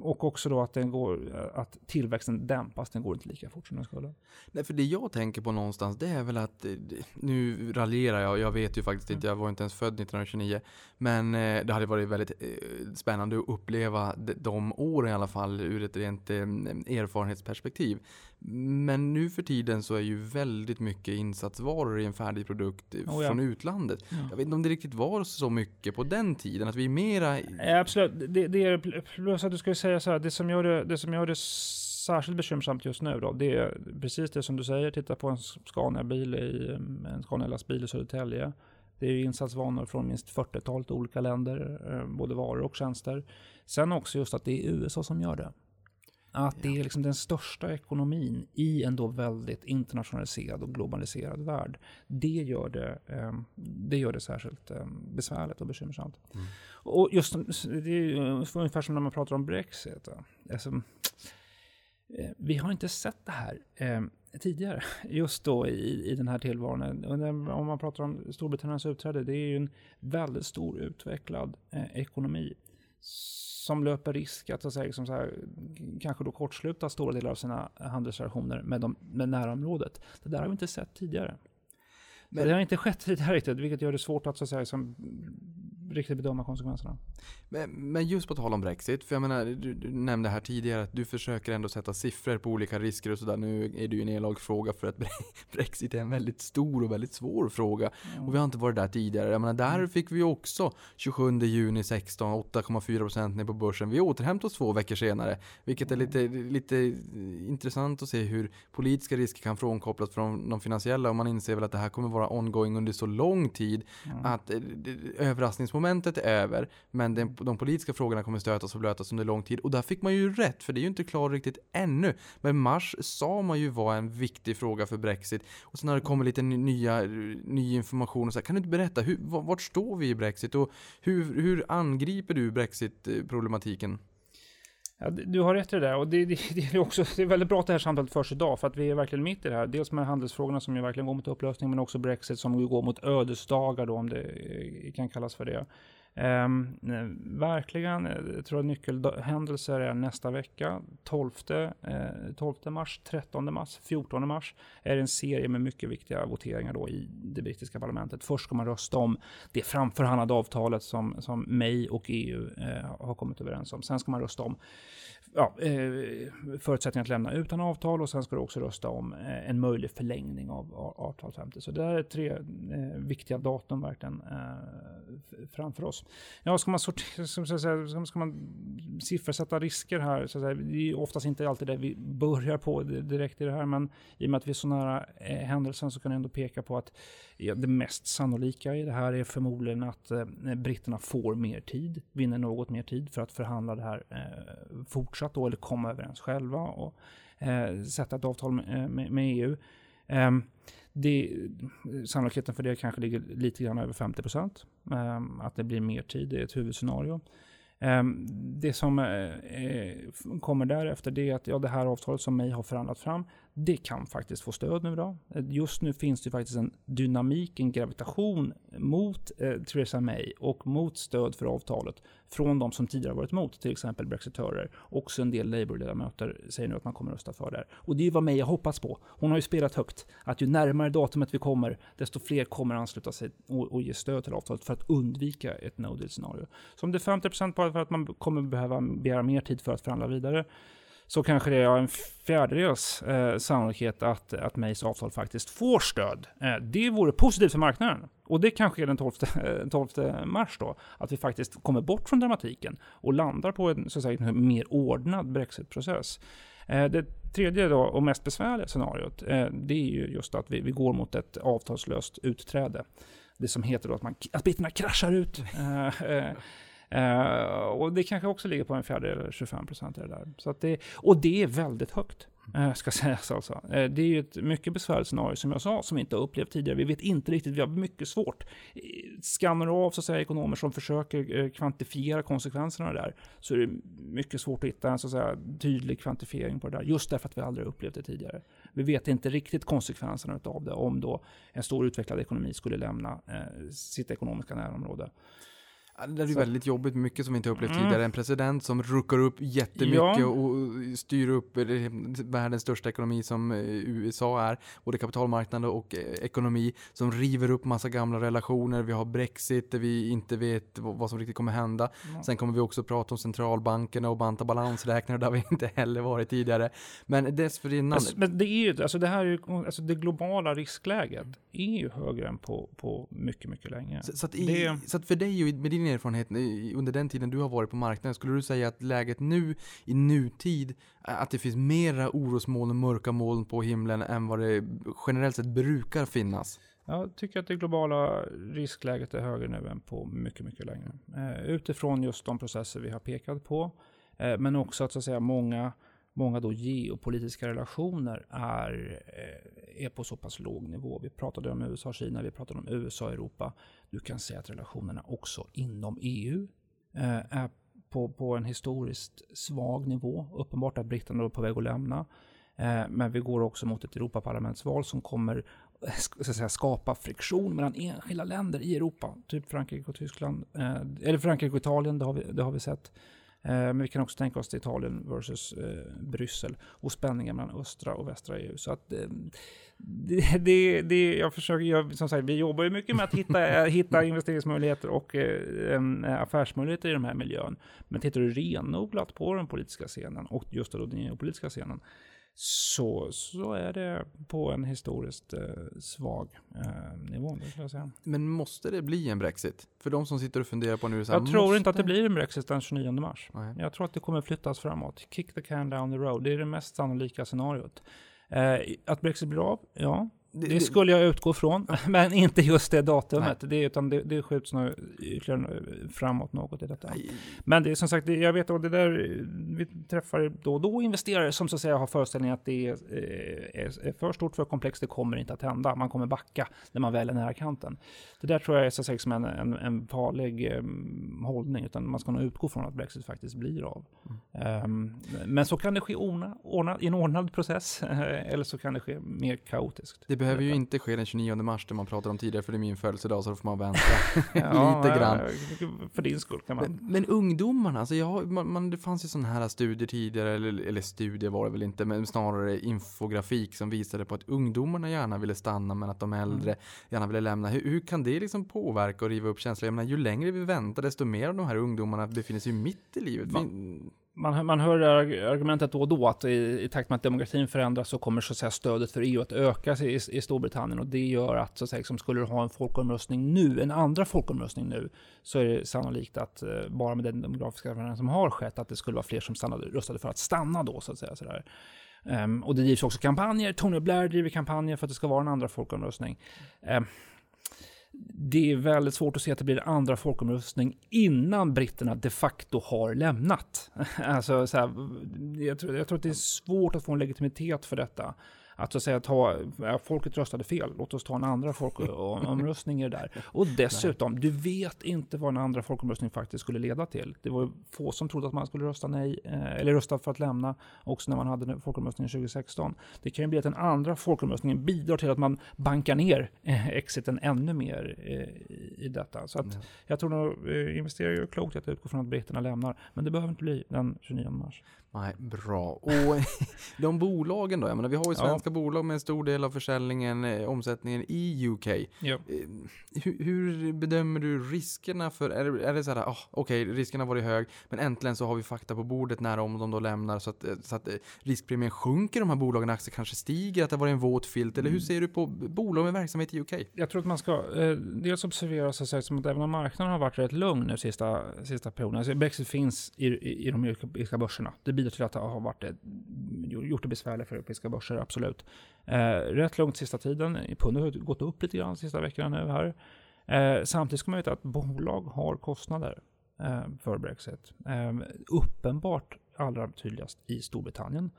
och också då att, den går, att tillväxten dämpas, den går inte lika fort som den skulle. Nej, för det jag tänker på någonstans, det är väl att, eh, nu raljerar jag, jag vet ju faktiskt inte, jag var inte ens född 1929. Men eh, det hade varit väldigt eh, spännande att uppleva de, åren i alla fall ur ett rent eh, erfarenhetsperspektiv. Men nu för tiden så är ju väldigt mycket insatsvaror i en färdig produkt Oh ja. från utlandet. Ja. Jag vet inte om det riktigt var så mycket på den tiden, att vi är mera... Absolut, det, det är plus att du ska säga så här, det som gör det, det som gör det särskilt bekymmersamt just nu då, det är precis det som du säger, titta på en Scania-bil i eh, en Scania-lastbil i Södertälje. Det är ju insatsvanor från minst 40-talet olika länder, eh, både varor och tjänster. Sen också just att det är USA som gör det. Att det är liksom den största ekonomin i en då väldigt internationaliserad och globaliserad värld. Det gör det, eh, det, gör det särskilt eh, besvärligt och bekymmersamt. Och just det är ungefär som när man pratar om Brexit. Alltså, eh, vi har inte sett det här eh, tidigare, just då i, i den här tillvaron. Om man pratar om Storbritanniens utträde, det är ju en väldigt stor utvecklad eh, ekonomi som löper risk att, så att säga, liksom så här, kanske då kortsluta stora delar av sina handelsrelationer med, de, med närområdet. Det där har vi inte sett tidigare. Men, det har inte skett tidigare riktigt, vilket gör det svårt att, så att säga, som, riktigt bedöma konsekvenserna. Men, men just på tal om Brexit, för jag menar, du, du nämnde här tidigare att du försöker ändå sätta siffror på olika risker och sådär. Nu är det ju en elak fråga för att Brexit är en väldigt stor och väldigt svår fråga. Och vi har inte varit där tidigare. Jag menar, där fick vi också 27 juni 16, 8,4% ner på börsen. Vi återhämtade oss två veckor senare. Vilket är lite, lite intressant att se hur politiska risker kan frånkopplas från de finansiella. Och man inser väl att det här kommer vara ongoing under så lång tid att eh, Momentet är över. Men den, de politiska frågorna kommer stötas och blötas under lång tid. Och där fick man ju rätt, för det är ju inte klart riktigt ännu. Men mars sa man ju var en viktig fråga för Brexit. Och sen har det kommit lite ny, nya, ny information och så här, Kan du inte berätta, hur, vart står vi i Brexit? Och hur, hur angriper du Brexit-problematiken? Ja, du har rätt i det där. Och det, det, det, är också, det är väldigt bra att det här samtalet förs idag, för att vi är verkligen mitt i det här. Dels med handelsfrågorna som ju verkligen går mot upplösning, men också Brexit som går mot ödesdagar då, om det eh, kan kallas för det. Um, verkligen, eh, jag tror att nyckelhändelser är nästa vecka. 12, eh, 12 mars, 13 mars, 14 mars är en serie med mycket viktiga voteringar då i det brittiska parlamentet. Först ska man rösta om det framförhandlade avtalet som, som May och EU eh, har kommit överens om. Sen ska man rösta om ja, eh, förutsättningar att lämna utan avtal och sen ska du också rösta om eh, en möjlig förlängning av a- avtal 50. Så det här är tre eh, viktiga datum verkligen eh, framför oss. Ja, ska man, sortera, ska- ska man siffersätta risker här, så att säga, det är oftast inte alltid det vi börjar på direkt i det här, men i och med att vi är så nära eh, händelsen så kan jag ändå peka på att ja, det mest sannolika i det här är förmodligen att eh, britterna får mer tid, vinner något mer tid för att förhandla det här eh, fortsatt då, eller komma överens själva och eh, sätta ett avtal med, eh, med, med EU. Um, ehm, det, sannolikheten för det kanske ligger lite grann över 50 procent. Um, att det blir mer tid, det är ett huvudscenario. Um, det som eh, kommer därefter det är att ja, det här avtalet som May har förhandlat fram, det kan faktiskt få stöd nu då. Just nu finns det faktiskt en dynamik, en gravitation mot eh, Theresa May och mot stöd för avtalet från de som tidigare varit emot, till exempel brexitörer. Också en del Labour-ledamöter säger nu att man kommer rösta för det här. Och det är ju vad May har hoppats på. Hon har ju spelat högt, att ju närmare datumet vi kommer, desto fler kommer ansluta sig och, och ge stöd till avtalet för att undvika ett no deal-scenario. Så om det är 50% bara för att man kommer behöva begära mer tid för att förhandla vidare, så kanske det är en fjärdedels eh, sannolikhet att, att Mays avtal faktiskt får stöd. Eh, det vore positivt för marknaden. Och det kanske är den 12, 12 mars då, att vi faktiskt kommer bort från dramatiken och landar på en, så att säga, en mer ordnad brexitprocess. Eh, det tredje då, och mest besvärliga scenariot, eh, det är ju just att vi, vi går mot ett avtalslöst utträde. Det som heter då att, man, att bitarna kraschar ut. Eh, eh, Eh, och det kanske också ligger på en fjärdedel eller 25 procent i det där. Så det, och det är väldigt högt, eh, ska sägas alltså. Eh, det är ju ett mycket besvärligt scenario som jag sa, som vi inte har upplevt tidigare. Vi vet inte riktigt, vi har mycket svårt. Skannar du av så att säga, ekonomer som försöker eh, kvantifiera konsekvenserna av det där, så är det mycket svårt att hitta en så att säga, tydlig kvantifiering på det där, just därför att vi aldrig har upplevt det tidigare. Vi vet inte riktigt konsekvenserna av det, om då en stor utvecklad ekonomi skulle lämna eh, sitt ekonomiska närområde. Det är Så- väldigt jobbigt, mycket som vi inte upplevt Mm. tidigare. En president som ruckar upp jättemycket Ja. och styr upp eh, världens största ekonomi som eh, USA är. Både kapitalmarknad och eh, ekonomi. Som river upp massa gamla relationer. Vi har Brexit där vi inte vet vad som riktigt kommer hända. Ja. Sen kommer vi också prata om centralbankerna och banta balansräkningar där vi inte heller varit tidigare. Men dessförinnan... Alltså, men det är ju, alltså det här är ju, alltså det globala riskläget är ju högre än på, på mycket, mycket länge. Så, så, att i, Det- så att för dig och med din erfarenhet under den tiden du har varit på marknaden, skulle du säga att läget nu i nutid, att det finns mera orosmoln och mörka moln på himlen än vad det generellt sett brukar finnas? Jag tycker att det globala riskläget är högre nu än på mycket, mycket längre. Eh, utifrån just de processer vi har pekat på, eh, men också att, så att säga, många, många då geopolitiska relationer är, eh, är på så pass låg nivå. Vi pratade om USA och Kina, vi pratade om USA och Europa. Du kan säga att relationerna också inom EU eh, är på, på en historiskt svag nivå. Uppenbart att britterna är på väg att lämna. Eh, Men vi går också mot ett Europaparlamentsval som kommer eh, så att säga, skapa friktion mellan enskilda länder i Europa. Typ Frankrike och Tyskland. eh, Eller Frankrike och Italien, det har vi, det har vi sett. Eh, Men vi kan också tänka oss till Italien versus eh, Bryssel och spänningar mellan östra och västra EU. Så att eh, det, det, det, jag försöker, jag, som sagt, vi jobbar ju mycket med att hitta, hitta investeringsmöjligheter och eh, em, affärsmöjligheter i den här miljön. Men tittar du renodlat på den politiska scenen och just då den geopolitiska scenen så, så är det på en historiskt eh, svag eh, nivå. Men måste det bli en Brexit? För de som sitter och funderar på nu så här, Jag tror måste... inte att det blir en Brexit den 29 mars. Nej. Jag tror att det kommer flyttas framåt. Kick the can down the road. Det är det mest sannolika scenariot. Eh, att Brexit blir av? Ja, det- skulle jag utgå från. Men inte just det datumet. Det, utan det, det skjuts nog ytterligare framåt något i detta. Men det är som sagt, jag vet att det där, vi träffar då och då investerare som så att säga har föreställningen att det är, eh, är, är för stort, för komplext, det kommer inte att hända. Man kommer backa när man väl är nära kanten. Det där tror jag är så att säga som en, en, en farlig eh, hållning, utan man ska nog utgå från att Brexit faktiskt blir av. Ehm, men så kan det ske ordna, ordna, i en ordnad process, eller så kan det ske mer kaotiskt. Det behöver ju inte ske den 29 mars, det man pratade om tidigare, för det är min födelsedag, så då får man vänta Ja, lite grann. För din skull kan man. Men, men ungdomarna, alltså jag, man, man, det fanns ju sådana här studier tidigare, eller, eller studier var det väl inte, men snarare infografik som visade på att ungdomarna gärna ville stanna men att de äldre gärna ville lämna. Hur, hur kan det liksom påverka och riva upp känslor? Jag menar, ju längre vi väntar, desto mer av de här ungdomarna befinner sig mitt i livet. Fin- man, hör- man hör det här argumentet då och då att i, i takt med att demokratin förändras så kommer så att säga, stödet för EU att öka i, i Storbritannien och det gör att så att säga, liksom, skulle du ha en folkomröstning nu, en andra folkomröstning nu, så är det sannolikt att eh, bara med den demografiska förändring som har skett att det skulle vara fler som stannade, röstade för att stanna då så att säga. Sådär. Um, och det drivs också kampanjer. Tony Blair driver kampanjer för att det ska vara en andra folkomröstning. Um, det är väldigt svårt att se att det blir en andra folkomröstning innan britterna de facto har lämnat. Alltså, så här, jag, tror, jag tror att det är svårt att få en legitimitet för detta. Att så att säga ta, folket röstade fel, låt oss ta en andra folkomröstning i det där. Och dessutom, du vet inte vad en andra folkomröstning faktiskt skulle leda till. Det var få som trodde att man skulle rösta nej, eh, eller rösta för att lämna, också när man hade folkomröstningen 2016. Det kan ju bli att den andra folkomröstningen bidrar till att man bankar ner eh, exiten ännu mer eh, i- detta. Så att jag tror nog investerare gör klokt i att utgå från att britterna lämnar, men det behöver inte bli den 29 mars. Nej, bra. Och de bolagen då? Jag menar, vi har ju Ja. svenska bolag med en stor del av försäljningen, eh, omsättningen i UK. Ja. Eh, Hur, hur bedömer du riskerna för, är det, är det så här, ah, okej, risken har varit hög, men äntligen så har vi fakta på bordet när om de då lämnar så att, eh, så att riskpremien sjunker, de här bolagen, aktier kanske stiger, att det har varit en våt filt, eller hur Mm. ser du på bolag med verksamhet i UK? Jag tror att man ska eh, dels observera så att, som att även om marknaden har varit rätt lugn nu sista, sista perioden, alltså Brexit finns i, i, i de europeiska börserna. Det bidrar till att det har varit, eh, gjort det besvärligt för europeiska börser, absolut. Eh, rätt lugnt sista tiden, pundet har gått upp lite grann sista veckorna nu här. Eh, samtidigt ska man veta att bolag har kostnader eh, för Brexit. Eh, uppenbart allra tydligast i Storbritannien.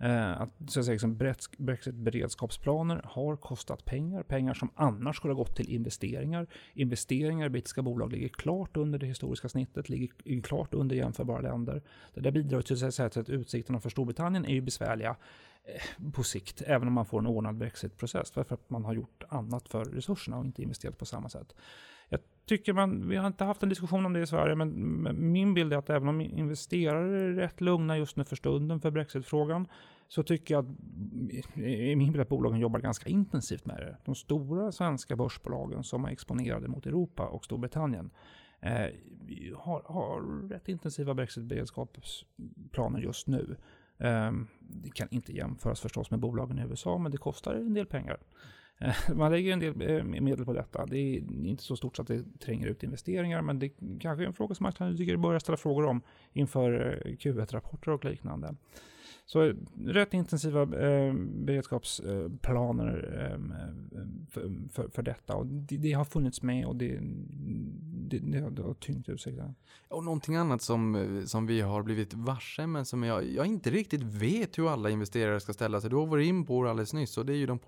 Eh, att, så att säga, liksom Brexit-beredskapsplaner har kostat pengar, pengar som annars skulle ha gått till investeringar. Investeringar i brittiska bolag ligger klart under det historiska snittet, ligger klart under jämförbara länder. Det där bidrar till att, säga, till att utsikterna för Storbritannien är ju besvärliga eh, på sikt, även om man får en ordnad brexitprocess, för att man har gjort annat för resurserna och inte investerat på samma sätt. Jag tycker man, vi har inte haft en diskussion om det i Sverige, men min bild är att även om investerare är rätt lugna just nu för stunden för brexitfrågan, så tycker jag att i min bild att bolagen jobbar ganska intensivt med det. De stora svenska börsbolagen som är exponerade mot Europa och Storbritannien eh, har, har rätt intensiva Brexit-beredskapsplaner just nu. Eh, det kan inte jämföras förstås med bolagen i USA, men det kostar en del pengar. Man lägger en del eh, medel på detta. Det är inte så stort så att det tränger ut investeringar, men det kanske är en fråga som man tycker börjar ställa frågor om inför eh, Q1-rapporter och liknande. Så rätt intensiva eh, beredskapsplaner eh, för, för, för detta. Och det, det har funnits med och det, det, det, har, det har tyngt utsikterna. Och någonting annat som, eh, som vi har blivit varse, men som jag, jag inte riktigt vet hur alla investerare ska ställa sig. Du har varit in på det alldeles nyss och det är ju de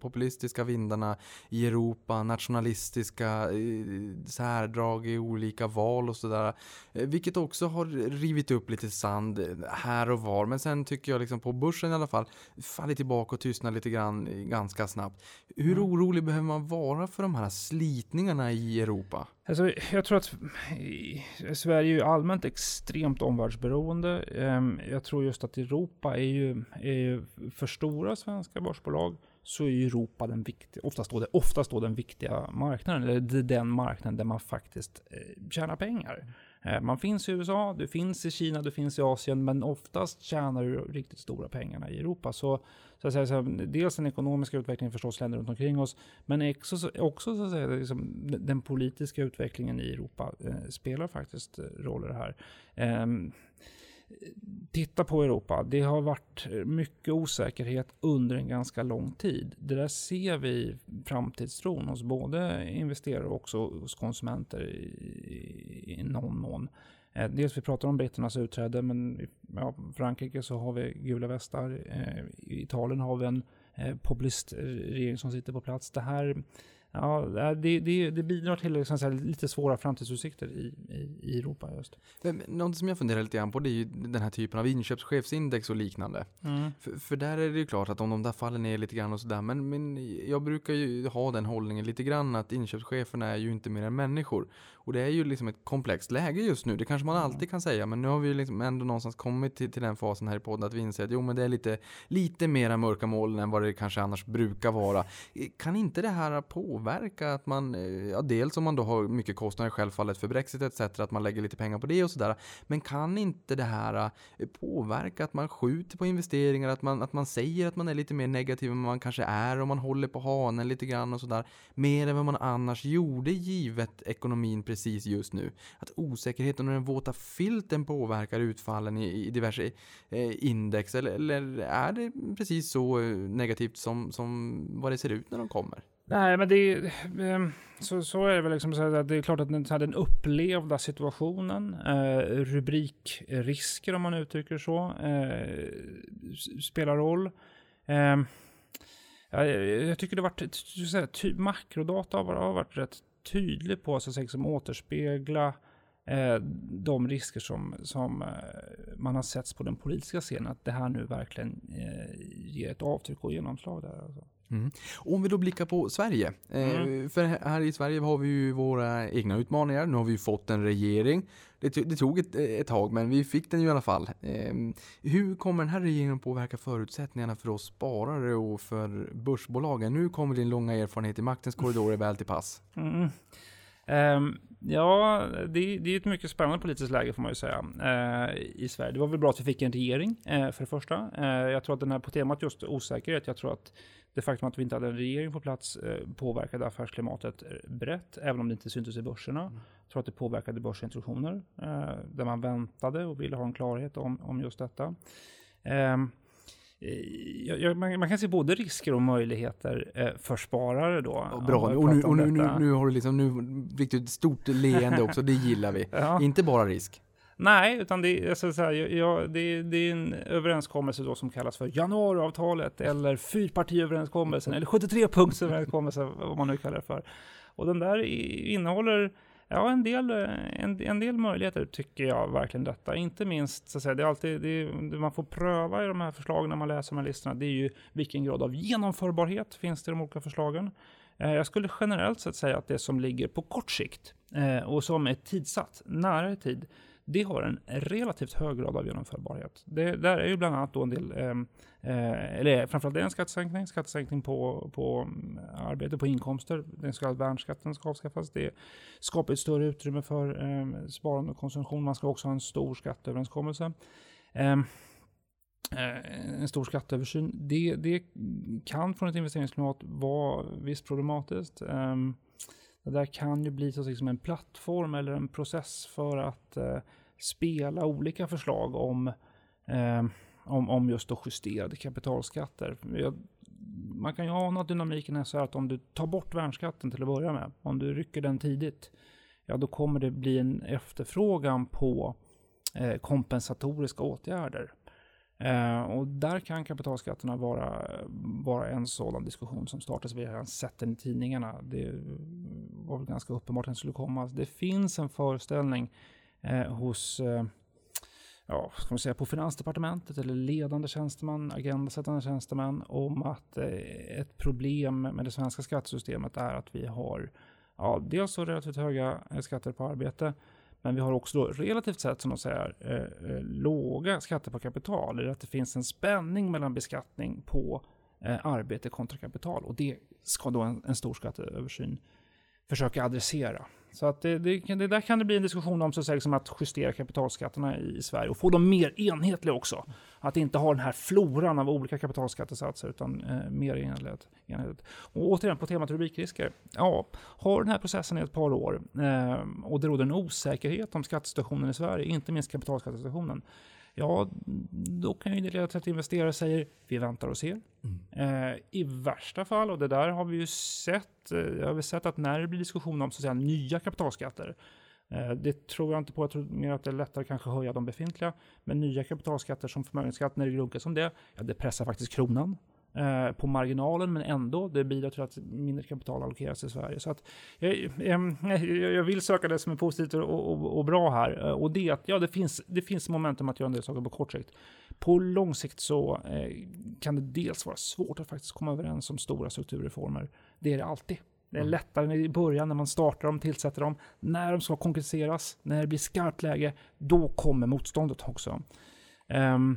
populistiska vindarna i Europa, nationalistiska eh, särdrag i olika val och sådär. Eh, vilket också har rivit upp lite sand här och var. Men sen tycker jag liksom på börsen i alla fall fallit tillbaka och tystnat lite grann eh, ganska snabbt. Hur Mm. orolig behöver man vara för de här slitningarna i Europa? Alltså, jag tror att i- Sverige är ju allmänt extremt omvärldsberoende. Ehm, Jag tror just att Europa är ju, är ju för stora svenska börsbolag så är Europa den viktiga, oftast då, oftast då den viktiga marknaden, eller den marknaden där man faktiskt eh, tjänar pengar. Eh, man finns i USA, du finns i Kina, du finns i Asien, men oftast tjänar du riktigt stora pengarna i Europa. Så, så att säga, så här, dels den ekonomiska utvecklingen förstås länder runt omkring oss, men också, också så att säga, liksom, den politiska utvecklingen i Europa eh, spelar faktiskt eh, roller här. Eh, titta på Europa. Det har varit mycket osäkerhet under en ganska lång tid. Det där ser vi framtidstron hos både investerare och också hos konsumenter i, i någon mån. Eh, dels vi pratar om britternas utträde, men i ja, Frankrike så har vi gula västar. Eh, I Italien har vi en eh, populistregering som sitter på plats. Det här Ja, det, det, det bidrar till liksom så lite svåra framtidsutsikter i, i, i Europa just. Något som jag funderar lite grann på det är ju den här typen av inköpschefsindex och liknande. För, för där är det ju klart att om de där faller ner lite grann och sådär, men, men jag brukar ju ha den hållningen lite grann att inköpscheferna är ju inte mer än människor. Och det är ju liksom ett komplext läge just nu, det kanske man alltid kan säga, men nu har vi liksom ändå någonstans kommit till, till den fasen här i podden att vi inser att jo men det är lite, lite mera mörka moln än vad det kanske annars brukar vara. Eh, Kan inte det här påverka att man, eh, ja dels om man då har mycket kostnader självfallet för Brexit etc, att man lägger lite pengar på det och sådär, men kan inte det här eh, påverka att man skjuter på investeringar, att man, att man säger att man är lite mer negativ än man kanske är och man håller på hanen lite grann och sådär. Mer än vad man annars gjorde givet ekonomin precis just nu. Att osäkerheten och den våta filten påverkar utfallen i, i diverse eh, index eller, eller är det precis så eh, negativt som, som vad det ser ut när de kommer? Nej, men det är, ehm, så, så är det väl liksom så att det är klart att den, så här, den upplevda situationen, eh, rubrikrisker om man uttrycker så, eh, spelar roll. Eh, jag, jag tycker det har varit, så här, ty, makrodata har varit, har varit rätt tydlig på så att liksom återspegla eh, de risker som, som eh, man har sett på den politiska scenen, att det här nu verkligen eh, ger ett avtryck och genomslag där. Alltså. Mm. Om vi då blickar på Sverige. Eh, för här i Sverige har vi ju våra egna utmaningar. Nu har vi ju fått en regering. Det, to- det tog ett, ett tag, men vi fick den ju i alla fall. Eh, hur kommer den här regeringen påverka förutsättningarna för oss sparare och för börsbolagen? Nu kommer din långa erfarenhet i maktens korridorer väl till pass. Mm. Ehm, ja, det, det är ett mycket spännande politiskt läge får man ju säga eh, i Sverige. Det var väl bra att vi fick en regering eh, för det första. Eh, jag tror att den här på temat just osäkerhet, jag tror att det faktum att vi inte hade en regering på plats påverkade affärsklimatet brett, även om det inte syntes i börserna. Jag tror att det påverkade börsintroduktioner, där man väntade och ville ha en klarhet om, om just detta. Jag, man, man kan se både risker och möjligheter eh, för sparare då. Och om bra, och, nu, och nu, nu, nu har du liksom nu riktigt ett stort leende också, det gillar vi. Ja. Inte bara risk. Nej, utan det, är- alltså, så här, jag, jag, det, det är en överenskommelse då som kallas för januariavtalet eller fyrpartiöverenskommelsen eller 73-punktsöverenskommelsen, vad man nu kallar det för. Och den där innehåller ja, en, del, eh, en, en del möjligheter tycker jag verkligen detta. Inte minst, så att säga, det är alltid, det, är- det man får pröva i de här förslagen när man läser de här listorna, det är ju vilken grad av genomförbarhet finns det i de olika förslagen. Eh, jag skulle generellt sett säga att det som ligger på kort sikt eh, och som är tidsatt, nära i tid, det har en relativt hög grad av genomförbarhet. Det, där är ju bland annat då en del, eh, eller framförallt det en skattesänkning, skattesänkning på, på mm, arbete, på inkomster. Den så kallade värnskatten ska avskaffas. Det skapar ett större utrymme för eh, sparande och konsumtion. Man ska också ha en stor skatteöverenskommelse. Ehm, eh, en stor skatteöversyn. Det, det kan från ett investeringsklimat vara visst problematiskt. Ehm, det där kan ju bli så liksom en plattform eller en process för att eh, spela olika förslag om, ehm, om, om just då justerade kapitalskatter. Jag, man kan ju ana att dynamiken är så här att om du tar bort värnskatten till att börja med, om du rycker den tidigt, ja då kommer det bli en efterfrågan på eh, kompensatoriska åtgärder. Eh, och där kan kapitalskatterna vara, vara en sådan diskussion som startas. Vi har sett den i tidningarna. Det var väl ganska uppenbart att den skulle komma. Det finns en föreställning eh, hos eh, ja, ska man säga, på Finansdepartementet eller ledande tjänstemän, agendasättande tjänstemän om att eh, ett problem med det svenska skattesystemet är att vi har ja, dels så relativt höga eh, skatter på arbete men vi har också då relativt sett, som de säger, eh, eh låga skatter på kapital. Eller att det finns en spänning mellan beskattning på eh, arbete kontra kapital. Och det ska då en, en stor skatteöversyn försöka adressera. Så att det, det, det, där kan det bli en diskussion om så att, säga, liksom att justera kapitalskatterna i Sverige och få dem mer enhetliga också. Att inte ha den här floran av olika kapitalskattesatser utan eh, mer enhetligt, enhetligt. Och återigen på temat rubrikrisker. Ja, har den här processen i ett par år eh, och det råder en osäkerhet om skattesituationen i Sverige, inte minst kapitalskattesituationen ja, då kan ju det leda till att investerare säger vi väntar och ser. Mm. Eh, I värsta fall, och det där har vi ju sett, eh, har vi sett att när det blir diskussion om så att säga, nya kapitalskatter, eh, det tror jag inte på, jag tror mer att det är lättare kanske att höja de befintliga, men nya kapitalskatter som förmögenhetsskatt, när det runkas som det, ja, det pressar faktiskt kronan. Eh, på marginalen, men ändå, det bidrar till att mindre kapital allokeras i Sverige. Så att, jag, jag, jag vill söka det som är positivt och, och, och, bra här. Eh, och det att ja, det finns, det finns momentum att göra en del saker på kort sikt. På lång sikt så eh, kan det dels vara svårt att faktiskt komma överens om stora strukturreformer. Det är det alltid. Det är mm. lättare i början när man startar dem, tillsätter dem. När de ska konkretiseras, när det blir skarpt läge, då kommer motståndet också. Um,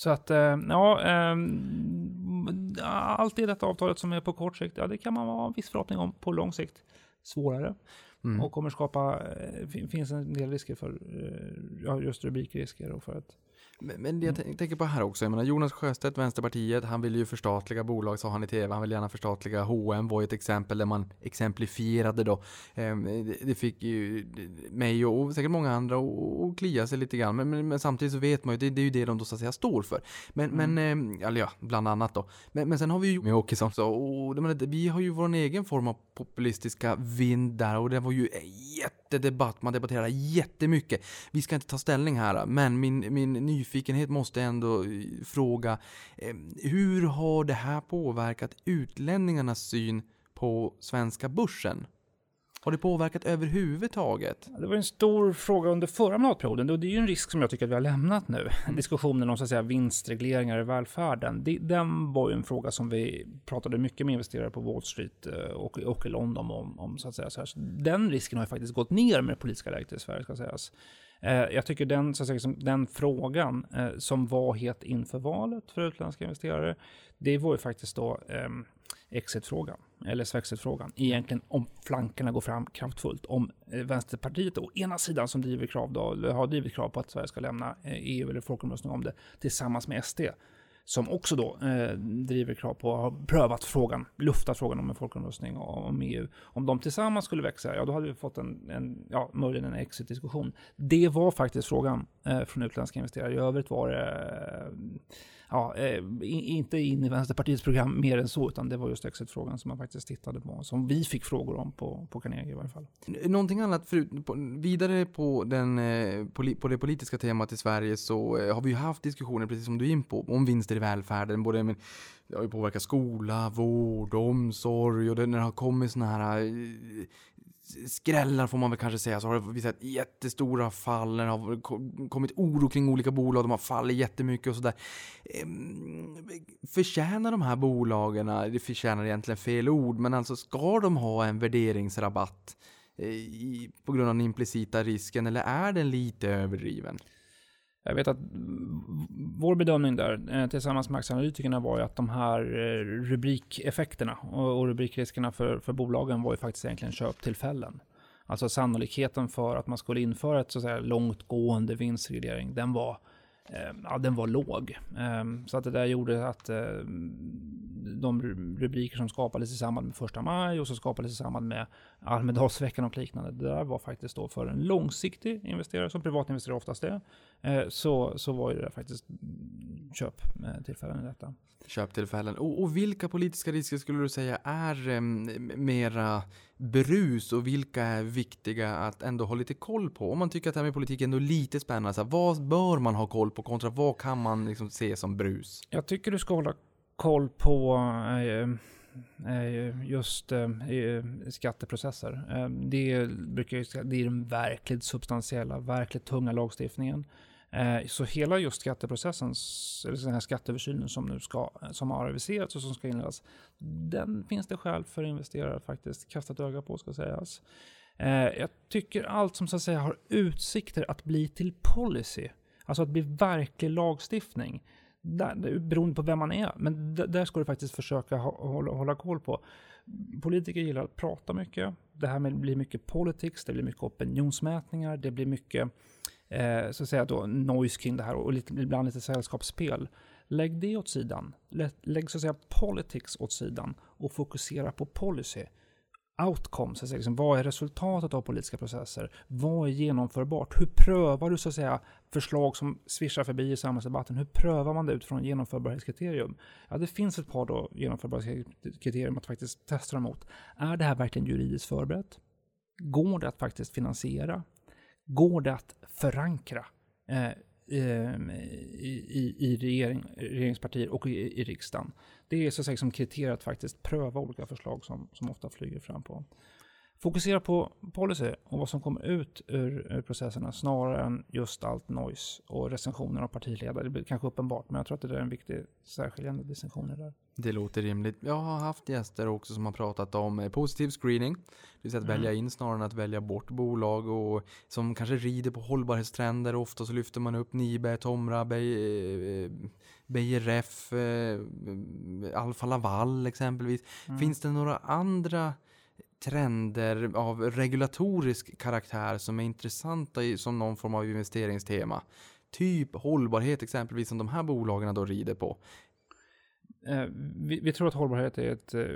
så att, eh, ja, ehm, allt i detta avtalet som är på kort sikt, ja, det kan man ha en viss förhoppning om på lång sikt. Svårare. Mm. Och kommer skapa, eh, finns en del risker för eh, just rubrikrisker och för att men, men jag mm. tänker på här också, jag menar Jonas Sjöstedt, Vänsterpartiet, han vill ju förstatliga bolag, sa han i tv, han vill gärna förstatliga H&M var ett exempel där man exemplifierade då. Ehm, det fick ju mig och säkert många andra att klia sig lite grann, men, men, men, samtidigt så vet man ju, det, det är ju det de då så att säga står för. Men, mm. men ehm, eller ja, bland annat då. Men, men sen har vi ju med Åkesson också, och vi har ju vår egen form av populistiska vind där och det var ju jättedebatt, man debatterar jättemycket. Vi ska inte ta ställning här, men min, min nyfikenhet måste ändå eh, fråga, eh, hur har det här påverkat utlänningarnas syn på svenska börsen? Har det påverkat överhuvudtaget? Det var en stor fråga under förra mandatperioden och det är ju en risk som jag tycker att vi har lämnat nu. Mm. Diskussionen om så att säga, vinstregleringar i välfärden. Det, den var ju en fråga som vi pratade mycket med investerare på Wall Street eh, och, och i London om. om så att säga, så. Den risken har ju faktiskt gått ner med det politiska läget i Sverige ska sägas. Eh, jag tycker den, så att säga, den frågan eh, som var het inför valet för utländska investerare, det var ju faktiskt då ehm, exitfrågan, eller svexitfrågan, egentligen om flankerna går fram kraftfullt. Om eh, Vänsterpartiet å ena sidan som driver krav då, eller har drivit krav på att Sverige ska lämna EU eh, e eller folkomröstning om det, tillsammans med SD, som också då eh, driver krav på, har prövat frågan, luftat frågan om en folkomröstning om EU. Om de tillsammans skulle växa, ja då hade vi fått en, en ja, möjligen en exit-diskussion. Det var faktiskt frågan eh, från utländska investerare. I övrigt var det eh, ja, eh, inte in i Vänsterpartiets program mer än så, utan det var just exitfrågan som man faktiskt tittade på, som vi fick frågor om på, på Carnegie i varje fall. Någonting annat, förut, på, vidare på, den, eh, på det politiska temat i Sverige så eh, har vi ju haft diskussioner, precis som du är in på, om vinster i välfärden, både med det har ju påverkat skola, vård, omsorg och det, när det har kommit sådana här eh, skrällar får man väl kanske säga, så har det visat jättestora fall, det har kommit oro kring olika bolag, de har fallit jättemycket och sådär. Ehm, förtjänar de här bolagen, det förtjänar egentligen fel ord, men alltså ska de ha en värderingsrabatt eh, på grund av den implicita risken, eller är den lite överdriven? Jag vet att vår bedömning där eh, tillsammans med aktieanalytikerna var ju att de här eh, rubrikeffekterna och och rubrikriskerna för, för bolagen var ju faktiskt egentligen köptillfällen. Alltså sannolikheten för att man skulle införa ett så att säga långtgående vinstreglering, den var, eh, Ehm, ja, den var låg. Ehm, så att det där gjorde att eh, de rubriker som skapades i samband med första maj och som skapades i samband med Almedalsveckan och liknande, det där var faktiskt då för en långsiktig investerare, som privatinvesterare oftast är, eh, så, så var ju det faktiskt köptillfällen eh, i detta. köptillfällen. Och, och vilka politiska risker skulle du säga är mera brus och vilka är viktiga att ändå ha lite koll på? Om man tycker att det här med politik är ändå lite spännande, så här, vad bör man ha koll på kontra vad kan man liksom se som brus? Jag tycker du ska hålla koll på eh, eh, just eh, eh skatteprocesser. Eh, det, brukar det är den verkligt substantiella, verkligt tunga lagstiftningen. Eh, så hela just skatteprocessen, eller den här skatteöversynen som nu ska, som har aviserats och som ska inledas, den finns det skäl för investerare faktiskt kasta ett öga på ska sägas. Eh, jag tycker allt som så att säga har utsikter att bli till policy, alltså att bli verklig lagstiftning, där, beroende på vem man är, men där ska du faktiskt försöka hålla, hålla koll på. Politiker gillar att prata mycket. Det här blir mycket politics, det blir mycket opinionsmätningar, det blir mycket eh, så att säga då, noise kring det här och lite, ibland lite sällskapsspel. Lägg det åt sidan. Lägg, lägg så att säga politics åt sidan och fokusera på policy. Outcomes, säga, liksom, vad är resultatet av politiska processer? Vad är genomförbart? Hur prövar du så att säga förslag som svischar förbi i samhällsdebatten? Hur prövar man det utifrån genomförbarhetskriterium? Ja, det finns ett par då genomförbarhetskriterium att faktiskt testa dem mot. Är det här verkligen juridiskt förberett? Går det att faktiskt finansiera? Går det att förankra eh, ehm, i, i, i regering, regeringspartier och i, i riksdagen? Det är så att säga som kriterier att faktiskt pröva olika förslag som, som ofta flyger fram på. Fokusera på policy och vad som kommer ut ur, ur processerna snarare än just allt noise och recensioner av partiledare. Det blir kanske uppenbart, men jag tror att det är en viktig särskiljande distinktion i det där. Det låter rimligt. Jag har haft gäster också som har pratat om eh, positiv screening. Det vill säga att Mm. välja in snarare än att välja bort bolag och som kanske rider på hållbarhetstrender. Ofta så lyfter man upp Nibe, Tomra, Beijer eh, eh, Alfa Laval exempelvis. Mm. Finns det några andra trender av regulatorisk karaktär som är intressanta som någon form av investeringstema? Typ hållbarhet exempelvis som de här bolagen då rider på. Eh, vi, vi tror att hållbarhet är ett eh,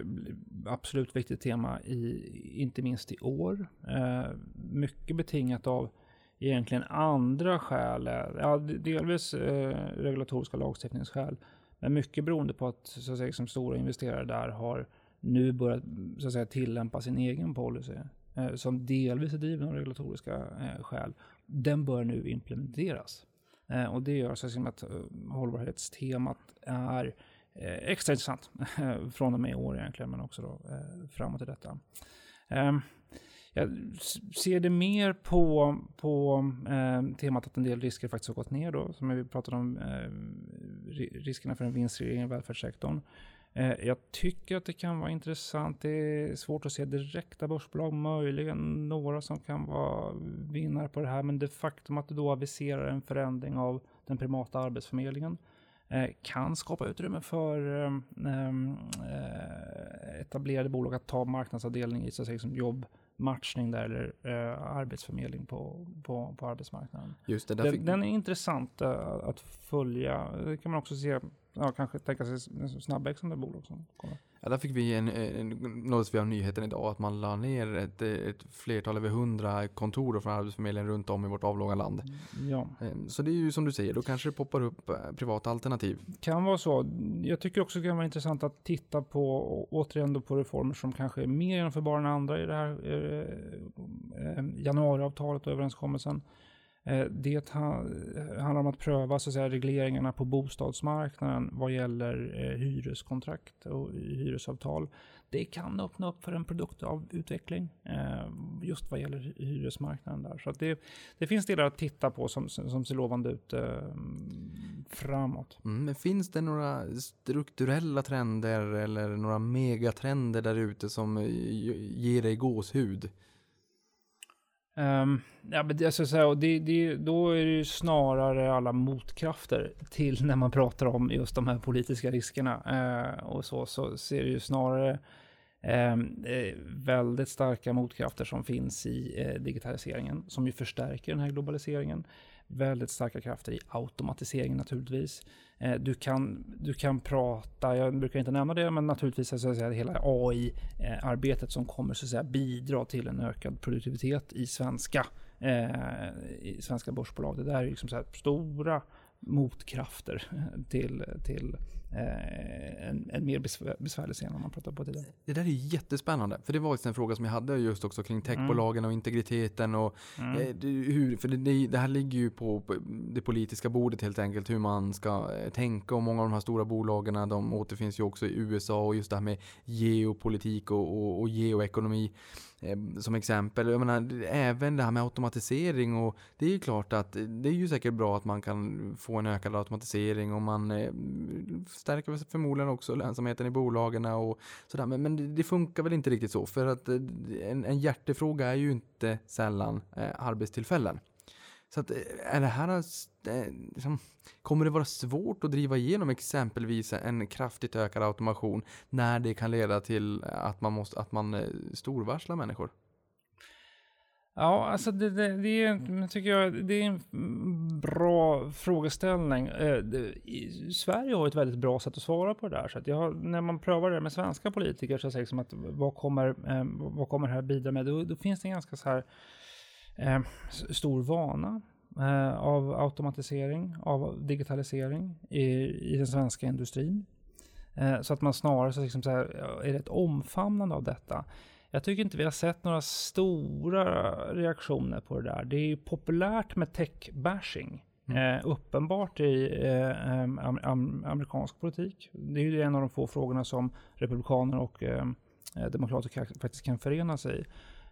absolut viktigt tema, i, inte minst i år. Eh, mycket betingat av egentligen andra skäl. Ja, delvis regulatoriska lagstiftningsskäl, men mycket beroende på att, så att säga, som stora investerare där har nu börjat så att säga, tillämpa sin egen policy, som delvis är driven av regulatoriska skäl. Den bör nu implementeras. Och det gör så att, säga, att hållbarhetstemat är Eh, extra intressant från och med i år egentligen, men också då, eh, framåt i detta. Ehm, jag ser det mer på, på eh, temat att en del risker faktiskt har gått ner då, som vi pratade om, eh, riskerna för en vinstreglering i välfärdssektorn. Eh, jag tycker att det kan vara intressant. Det är svårt att se direkta börsbolag, möjligen några som kan vara vinnare på det här, men det faktum att du då aviserar en förändring av den privata arbetsförmedlingen kan skapa utrymme för eh, eh, etablerade bolag att ta marknadsavdelning i så att säga, som jobbmatchning där, eller eh, arbetsförmedling på, på, på arbetsmarknaden. Just det, där Den, den är intressant eh, att följa. Det kan man också se, ja, kanske tänka sig snabbväxande bolag som kommer. ja, där fick vi en, en, nåddes vi av nyheten idag att man la ner ett, ett flertal, över hundra kontor från Arbetsförmedlingen runt om i vårt avlånga land. Ja, Ehm, Så det är ju som du säger, då kanske det poppar upp eh, privata alternativ. kan vara så. Jag tycker också det kan vara intressant att titta på, återigen då på reformer som kanske är mer genomförbara än andra i det här eh, eh, januariavtalet och överenskommelsen. Eh, det eh, handlar om att pröva så att säga, regleringarna på bostadsmarknaden vad gäller eh, hyreskontrakt och hyresavtal. Det kan öppna upp för en produktutveckling just vad gäller hyresmarknaden där. Så att det, det finns delar att titta på som, som ser lovande ut framåt. Mm, men finns det några strukturella trender eller några megatrender där ute som ger dig gåshud? Um, ja, men det, alltså, så här, och det, det, då är det ju snarare alla motkrafter till när man pratar om just de här politiska riskerna. Uh, och så, så ser det ju snarare um, väldigt starka motkrafter som finns i uh, digitaliseringen, som ju förstärker den här globaliseringen. Väldigt starka krafter i automatiseringen naturligtvis. Eh, du, kan, du kan prata, jag brukar inte nämna det, men naturligtvis så att säga, hela AI-arbetet eh, som kommer så att säga, bidra till en ökad produktivitet i svenska, eh, i svenska börsbolag. Det där är liksom så här stora motkrafter till, till en, en mer besvär, besvärlig scen om man pratar på tidigare. Det där är jättespännande, för det var just en fråga som jag hade just också kring techbolagen och integriteten och Mm. eh, det- hur, för det, det, det här ligger ju på det politiska bordet helt enkelt, hur man ska eh, tänka och många av de här stora bolagen de återfinns ju också i USA och just det här med geopolitik och, och, och geoekonomi eh, Eh, som exempel. Jag menar, även det här med automatisering och det är ju klart att det är ju säkert bra att man kan få en ökad automatisering och man eh, stärker förmodligen också lönsamheten i bolagen och sådär. Men, men det, funkar väl inte riktigt så för att eh, en, en hjärtefråga är ju inte sällan arbetstillfällen. Så att, eh, är det här, liksom, kommer det vara svårt att driva igenom exempelvis en kraftigt ökad automation när det kan leda till att man, måste, att man eh, storvarslar människor? Ja, alltså det, det, det är, tycker jag, det är en bra frågeställning. Eh, I- Sverige har ett väldigt bra sätt att svara på det där. Så att jag, har- när man prövar det med svenska politiker så säger liksom att vad kommer, vad kommer det här bidra med? Då, då finns det en ganska så här eh, stor vana eh, av automatisering, av digitalisering i, i den svenska industrin. Eh, så att man snarare så liksom så här, ja, är ett omfamnande av detta. Jag tycker inte vi har sett några stora reaktioner på det där. Det är ju populärt med tech-bashing. Eh, uppenbart i eh, am, am, amerikansk politik. Det är ju en av de få frågorna som republikaner och eh, eh, demokrater faktiskt kan förena sig i.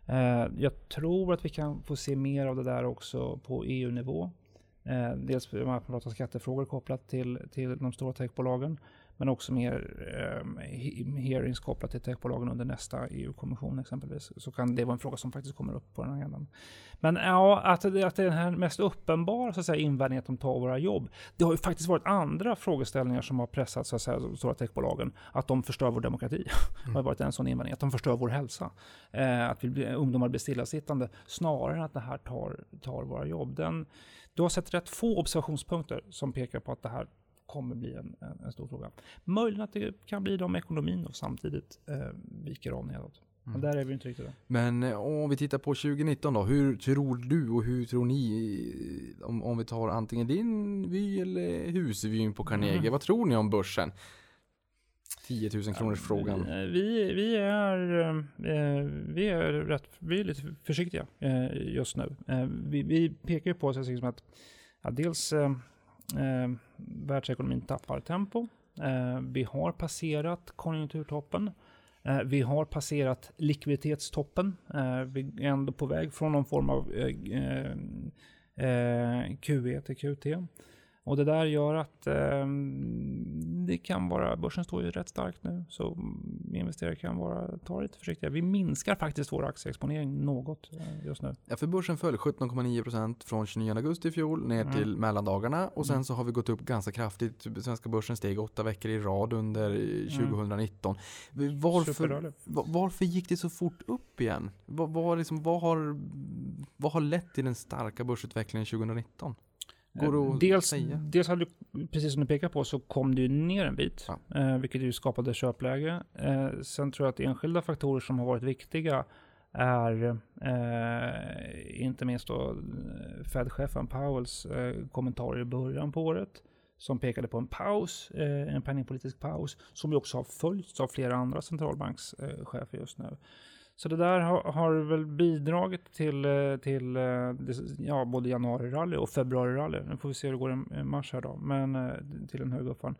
Eh, jag tror att vi kan få se mer av det där också på EU-nivå. Eh, dels när man pratar skattefrågor kopplat till, till de stora techbolagen. Men också mer ehm, um, hearings kopplat till techbolagen under nästa EU-kommission exempelvis. Så kan det vara en fråga som faktiskt kommer upp på den agendan. Men ja, att, det- att det är den här mest uppenbara så att säga, invändningen att de tar våra jobb. Det har ju faktiskt varit andra frågeställningar som har pressat så att säga, de stora techbolagen. Att de förstör vår demokrati. Det har varit en sån invändning. Att de förstör vår hälsa. Eh, att vi ungdomar blir stillasittande. Snarare än att det här tar, tar våra jobb. Den, du har sett rätt få observationspunkter som pekar på att det här kommer bli en, en, en stor fråga. Möjligen att det kan bli det om ekonomin då samtidigt eh, viker av nedåt. Men där är vi inte riktigt än. Men eh, om vi tittar på 2019 då, hur tror du och hur tror ni, eh, om, om vi tar antingen din vy eller husvyn på Carnegie, Mm. vad tror ni om börsen? 10 000 kronors frågan. Eh, Vi, vi, är, vi är rätt, vi är lite försiktiga just nu. Vi, vi pekar ju på så att, att ja, dels eh, världsekonomin tappar tempo. Eh, vi har passerat konjunkturtoppen. Eh, vi har passerat likviditetstoppen. Eh, vi är ändå på väg från någon form av eh, eh, eh QE till QT. Och det där gör att eh, det kan vara, börsen står ju rätt starkt nu, så investerare kan vara, ta lite försiktiga. Vi minskar faktiskt vår aktieexponering något eh, just nu. Ja, för börsen föll 17,9% från 29 augusti i fjol ner Mm. till mellandagarna och sen Mm. så har vi gått upp ganska kraftigt. Svenska börsen steg åtta veckor i rad under eh, 2019. Varför, Superdåligt. va- varför gick det så fort upp igen? Vad, vad, liksom, vad, har, vad har lett till den starka börsutvecklingen 2019? Går Eh, att dels, säga? dels hade du, precis som du pekar på, så kom ju ner en bit, Ja. eh, vilket ju skapade köpläge. Eh, sen tror jag att enskilda faktorer som har varit viktiga är eh, inte minst då Fed-chefen Powells eh, kommentarer i början på året som pekade på en paus, eh, en penningpolitisk paus, som ju också har följts av flera andra centralbankschefer just nu. Så det där har, har väl bidragit till, eh, till eh, ja, både januari-rally och februari-rally. Nu får vi se hur det går i mars här då, men eh, till en hög uppfall.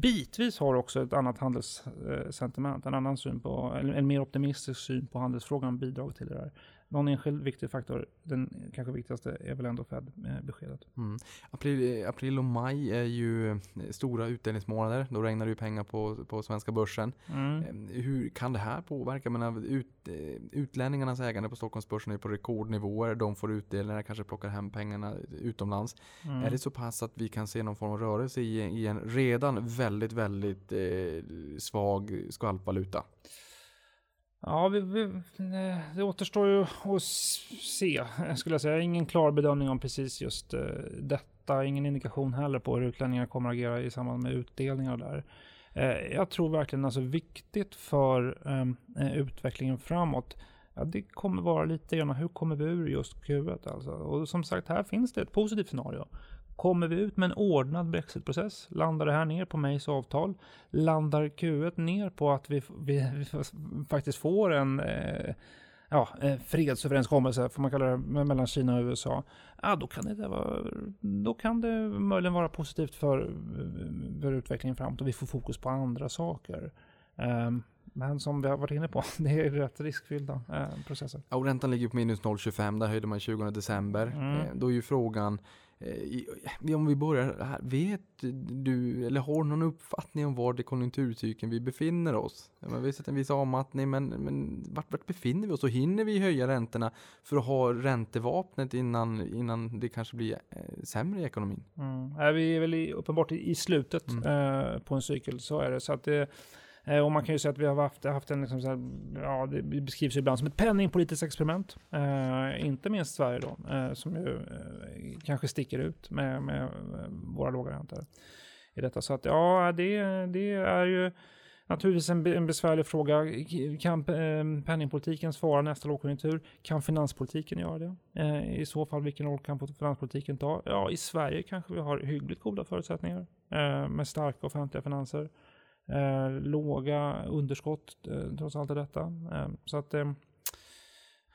Bitvis har också ett annat handelssentiment, en annan syn på, en, en mer optimistisk syn på handelsfrågan bidragit till det där. Någon enskild viktig faktor, den kanske viktigaste, är väl ändå Fed-beskedet. Mm. April, april och maj är ju eh, stora utdelningsmånader. Då regnar det ju pengar på, på svenska börsen. Mm. Eh, Hur kan det här påverka? Menar, ut, eh, utlänningarnas ägande på Stockholmsbörsen är på rekordnivåer. De får utdelningar, kanske plockar hem pengarna utomlands. Mm. Är det så pass att vi kan se någon form av rörelse i, i en redan väldigt, väldigt eh, svag skvalpvaluta? Ja, vi, vi, det återstår ju att se, skulle jag säga. Ingen klar bedömning om precis just eh, detta. Ingen indikation heller på hur utlänningar kommer att agera i samband med utdelningar där. Eh, jag tror verkligen alltså viktigt för ehm, eh, utvecklingen framåt. Ja, det kommer vara lite grann hur kommer vi ur just Q1 alltså. Och som sagt, här finns det ett positivt scenario. Kommer vi ut med en ordnad brexitprocess? Landar det här ner på Mays avtal? Landar Q1 ner på att vi, vi, vi faktiskt får en eh, ja, eh, fredsöverenskommelse, får man kalla det, me- mellan Kina och USA? Ja, då kan det, vara, då kan det möjligen vara positivt för, för utvecklingen framåt och vi får fokus på andra saker. Ehm, men som vi har varit inne på, det är rätt riskfyllda eh, processer. Ja, och räntan ligger på minus 0,25. Där höjde man 20 december. Mm. Eh, då är ju frågan, om vi börjar här. Vet du, eller har någon uppfattning om var i konjunkturcykeln vi befinner oss? Men vi har sett en viss avmattning, men, men vart, vart befinner vi oss? Och hinner vi höja räntorna för att ha räntevapnet innan, innan det kanske blir eh, sämre i ekonomin? Mm. Vi är väl i, uppenbart i, slutet Mm. eh, på en cykel, så är det. Så att det eh, Eh, och man kan ju säga att vi har haft, haft en, liksom så här, ja, det beskrivs ju ibland som ett penningpolitiskt experiment. Eh, inte minst Sverige då, eh, som ju eh, kanske sticker ut med, med eh, våra låga räntor i detta. Så att ja, det, det är ju naturligtvis en, en besvärlig fråga. Kan eh, penningpolitiken svara nästa lågkonjunktur? Kan finanspolitiken göra det? Eh, I så fall, vilken roll kan finanspolitiken ta? Ja, i Sverige kanske vi har hyggligt goda förutsättningar eh, med starka offentliga finanser. Eh, låga underskott eh, trots allt i detta. Eh, så att...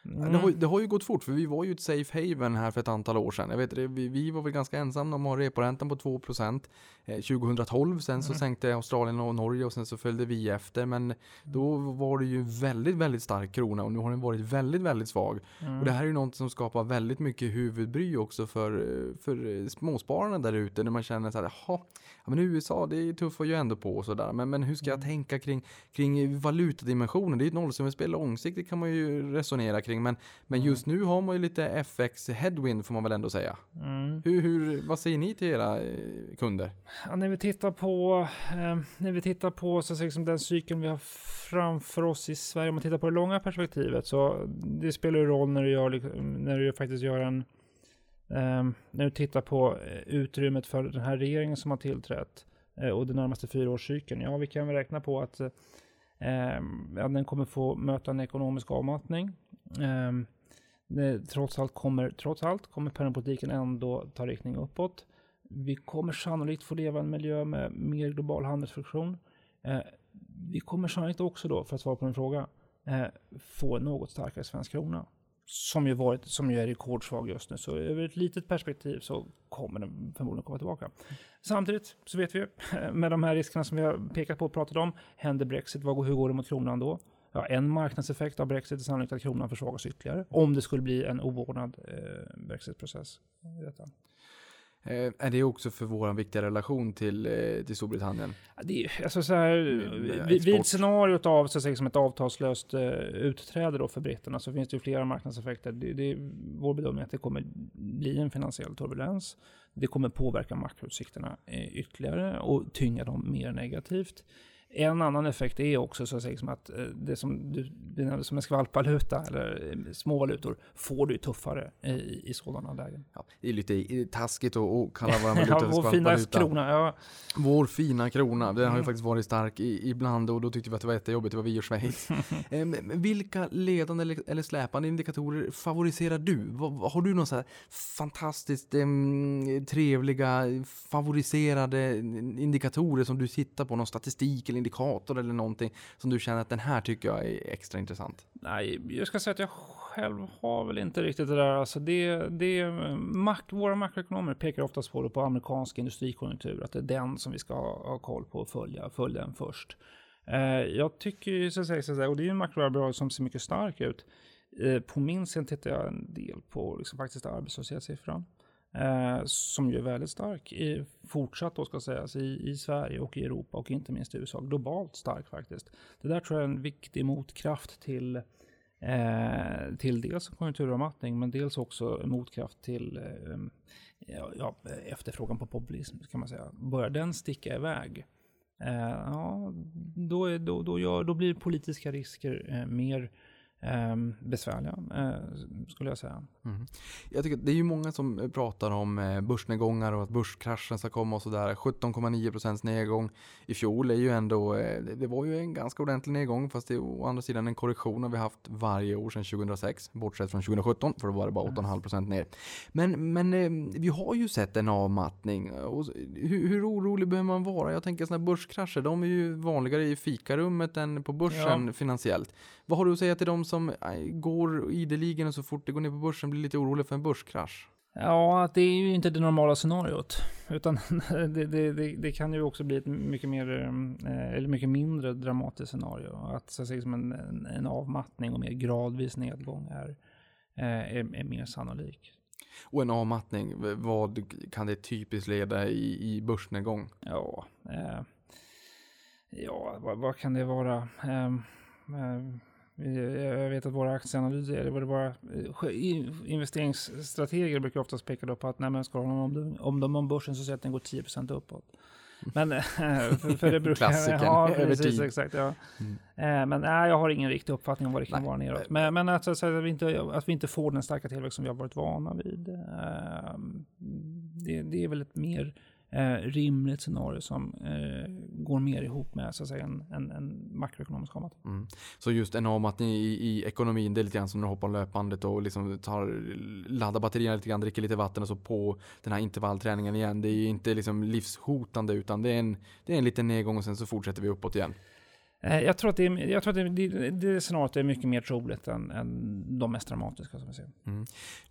Eh, Ja, Det, har, ju- det har ju gått fort, för vi var ju ett safe haven här för ett antal år sedan. Jag vet, vi, vi var väl ganska ensamma om att ha reporäntan på 2% eh, 2012. Sen så Mm. sänkte Australien och Norge och sen så följde vi efter. Men då var det ju väldigt, väldigt stark krona och nu har den varit väldigt, väldigt svag. mm. Och det här är ju något som skapar väldigt mycket huvudbry också för, eh, för småspararna där ute. När man känner så här, jaha, ja, men USA det tuffar ju ändå på och sådär. Men, men hur ska jag Mm. tänka kring, kring valutadimensionen? Det är ju ett nollsummespel långsiktigt kan man ju resonera kring. Men, men Mm. just nu har man ju lite FX headwind får man väl ändå säga. Mm. Hur, hur, vad säger ni till era eh, kunder? Ja, när vi tittar på, eh, när vi tittar på så att säga, liksom den cykeln vi har framför oss i Sverige, om man tittar på det långa perspektivet, så det spelar ju roll när du, gör, liksom- när du faktiskt gör en, eh, när du tittar på eh, utrymmet för den här regeringen som har tillträtt eh, och den närmaste fyraårscykeln. Ja, vi kan väl räkna på att eh, ja, den kommer få möta en ekonomisk avmattning. Eh, trots allt kommer, trots allt kommer penningpolitiken ändå ta riktning uppåt. Vi kommer sannolikt få leva i en miljö med mer global handelsfunktion. Eh, vi kommer sannolikt också då, för att svara på din fråga, eh, få en något starkare svensk krona. Som ju, varit, som ju är rekordsvag just nu. Så över ett litet perspektiv så kommer den förmodligen komma tillbaka. Samtidigt så vet vi, ehm, med de här riskerna som vi har pekat på och pratat om, händer Brexit, vad, hur går det mot kronan då? Ja, en marknadseffekt av Brexit är sannolikt att kronan försvagas ytterligare. Om det skulle bli en oordnad eh, Brexitprocess. detta. Eh, är det också för vår viktiga relation till, eh, till Storbritannien? Det är, alltså så här, vid, vid scenariot av så att säga, som ett avtalslöst eh, utträde då för britterna så finns det ju flera marknadseffekter. Det, det är vår bedömning att det kommer bli en finansiell turbulens. Det kommer påverka makroutsikterna eh, ytterligare och tynga dem mer negativt. En annan effekt är också så att säga som att eh, det som du benämnde som en skvalpvaluta eller eh, små valutor får du tuffare i, i sådana lägen. Ja, det är lite eh, taskigt att, att kalla vår valuta Ja, för vår fina skvalpvaluta. krona. Ja, Vår fina krona, den har ju Mm. faktiskt varit stark i, ibland och då tyckte vi att det var jättejobbigt, det var vi och Schweiz. Vilka ledande eller, eller släpande indikatorer favoriserar du? Har du några så här fantastiskt em, trevliga favoriserade indikatorer som du tittar på, någon statistik eller indikator eller någonting som du känner att den här tycker jag är extra intressant? Nej, jag ska säga att jag själv har väl inte riktigt det där. Alltså det, det, mak, våra makroekonomer pekar oftast på det på amerikansk industrikonjunktur, att det är den som vi ska ha, ha koll på och följa, följa den först. Eh, jag tycker ju, så att säga, så att säga, och det är ju en makroarbitrage som ser mycket stark ut. Eh, på min sida tittar jag en del på liksom faktiskt arbetslöshetssiffran. Eh, som ju är väldigt stark, i, fortsatt då ska sägas, i, i Sverige och i Europa och inte minst i USA. Globalt stark faktiskt. Det där tror jag är en viktig motkraft till Eh, till dels konjunkturavmattning men dels också motkraft till eh, ja, efterfrågan på populism kan man säga. Börjar den sticka iväg, eh, ja, då, är, då, då, gör, då blir politiska risker eh, mer eh, besvärliga, eh, skulle jag säga. Mm. Jag tycker det är ju många som pratar om eh, börsnedgångar och att börskraschen ska komma och sådär. 17,9% nedgång i fjol är ju ändå, eh, det var ju en ganska ordentlig nedgång fast det är å andra sidan en korrektion har vi haft varje år sedan 2006, bortsett från 2017 för då var det bara 8,5% ner. Men, men eh, vi har ju sett en avmattning. Och hur, hur orolig behöver man vara? Jag tänker sådana börskrascher, de är ju vanligare i fikarummet än på börsen ja. finansiellt. Vad har du att säga till de som går ideligen och så fort det går ner på börsen blir lite orolig för en börskrasch? Ja, det är ju inte det normala scenariot. Utan det, det, det, det kan ju också bli ett mycket, mer, eh, eller mycket mindre dramatiskt scenario. Att så att säga, en, en avmattning och mer gradvis nedgång är, eh, är, är mer sannolik. Och en avmattning, vad kan det typiskt leda i, i börsnedgång? Ja, eh, ja vad, vad, kan det vara? Eh, eh, jag vet att våra aktieanalyser, eller våra eh, investeringsstrateger brukar oftast peka på att nej, men ska de, om, de, om de om börsen så säger att den går 10% uppåt. Men för, för det brukar... Klassikern, ja, precis, exakt. Ja. Mm. Eh, men nej, jag har ingen riktig uppfattning om vad det kan nej. vara neråt. Men, men att, att, vi inte, att vi inte får den starka tillväxt som vi har varit vana vid. Eh, det, det är väl ett mer eh, rimligt scenario som eh, går mer ihop med så att säga, en, en, en makroekonomisk avmattning. Mm. Så just en avmattning i, i ekonomin, det är lite grann som när du hoppar löpbandet och liksom tar, laddar batterierna lite grann, dricker lite vatten och så på den här intervallträningen igen. Det är inte liksom livshotande utan det är, en, det är en liten nedgång och sen så fortsätter vi uppåt igen. Eh, jag tror att, det, jag tror att det, det, det scenariot är mycket mer troligt än, än de mest dramatiska som vi ser. Mm.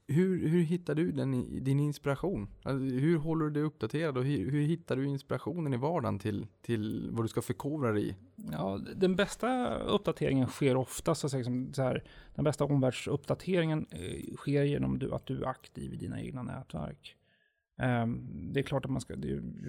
Hur, hur hittar du den, din inspiration? Alltså, hur håller du dig uppdaterad och hur, hur, hittar du inspirationen i vardagen till, till vad du ska förkovra dig i? Ja, den bästa uppdateringen sker ofta, så säga, så här, den bästa omvärldsuppdateringen eh, sker genom att du är aktiv i dina egna nätverk. Um, det är klart att man ska,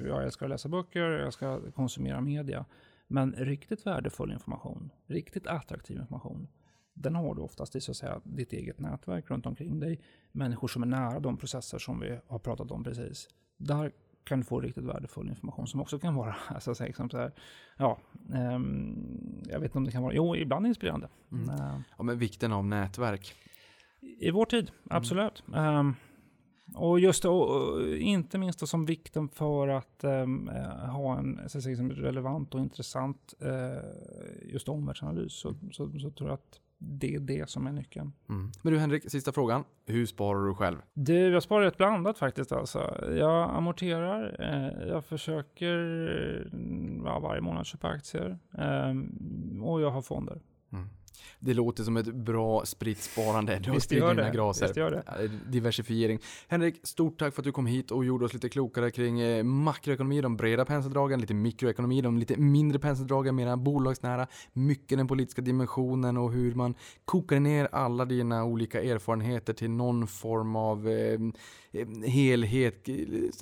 jag älskar att läsa böcker, jag ska konsumera media. Men riktigt värdefull information, riktigt attraktiv information, den har du oftast i så att säga, ditt eget nätverk runt omkring dig. Människor som är nära de processer som vi har pratat om precis. Där kan du få riktigt värdefull information som också kan vara, så liksom så här, ja, um, jag vet inte om det kan vara, jo, ibland inspirerande. Mm. Uh, ja, men vikten av nätverk. I vår tid, absolut. Mm. Um, och just och, inte minst som vikten för att um, ha en så säga, relevant och intressant uh, just omvärldsanalys så, så, så, tror jag att det är det som är nyckeln. Mm. Men du Henrik, sista frågan. Hur sparar du själv? Du, jag sparar rätt blandat faktiskt. Alltså. Jag amorterar, eh, jag försöker ja, varje månad köpa aktier eh, och jag har fonder. Det låter som ett bra spritt sparande. Du har spridit dina graser. Visst gör det. Diversifiering. Henrik, stort tack för att du kom hit och gjorde oss lite klokare kring eh, makroekonomi, de breda penseldragen, lite mikroekonomi, de lite mindre penseldragen, mera bolagsnära, mycket den politiska dimensionen och hur man kokar ner alla dina olika erfarenheter till någon form av eh, eh helhet,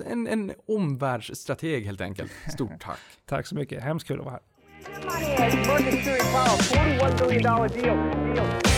en, en omvärldsstrateg helt enkelt. Stort tack. tack så mycket, hemskt kul att vara här. Money, Emergency Power, $41 billion deal. deal.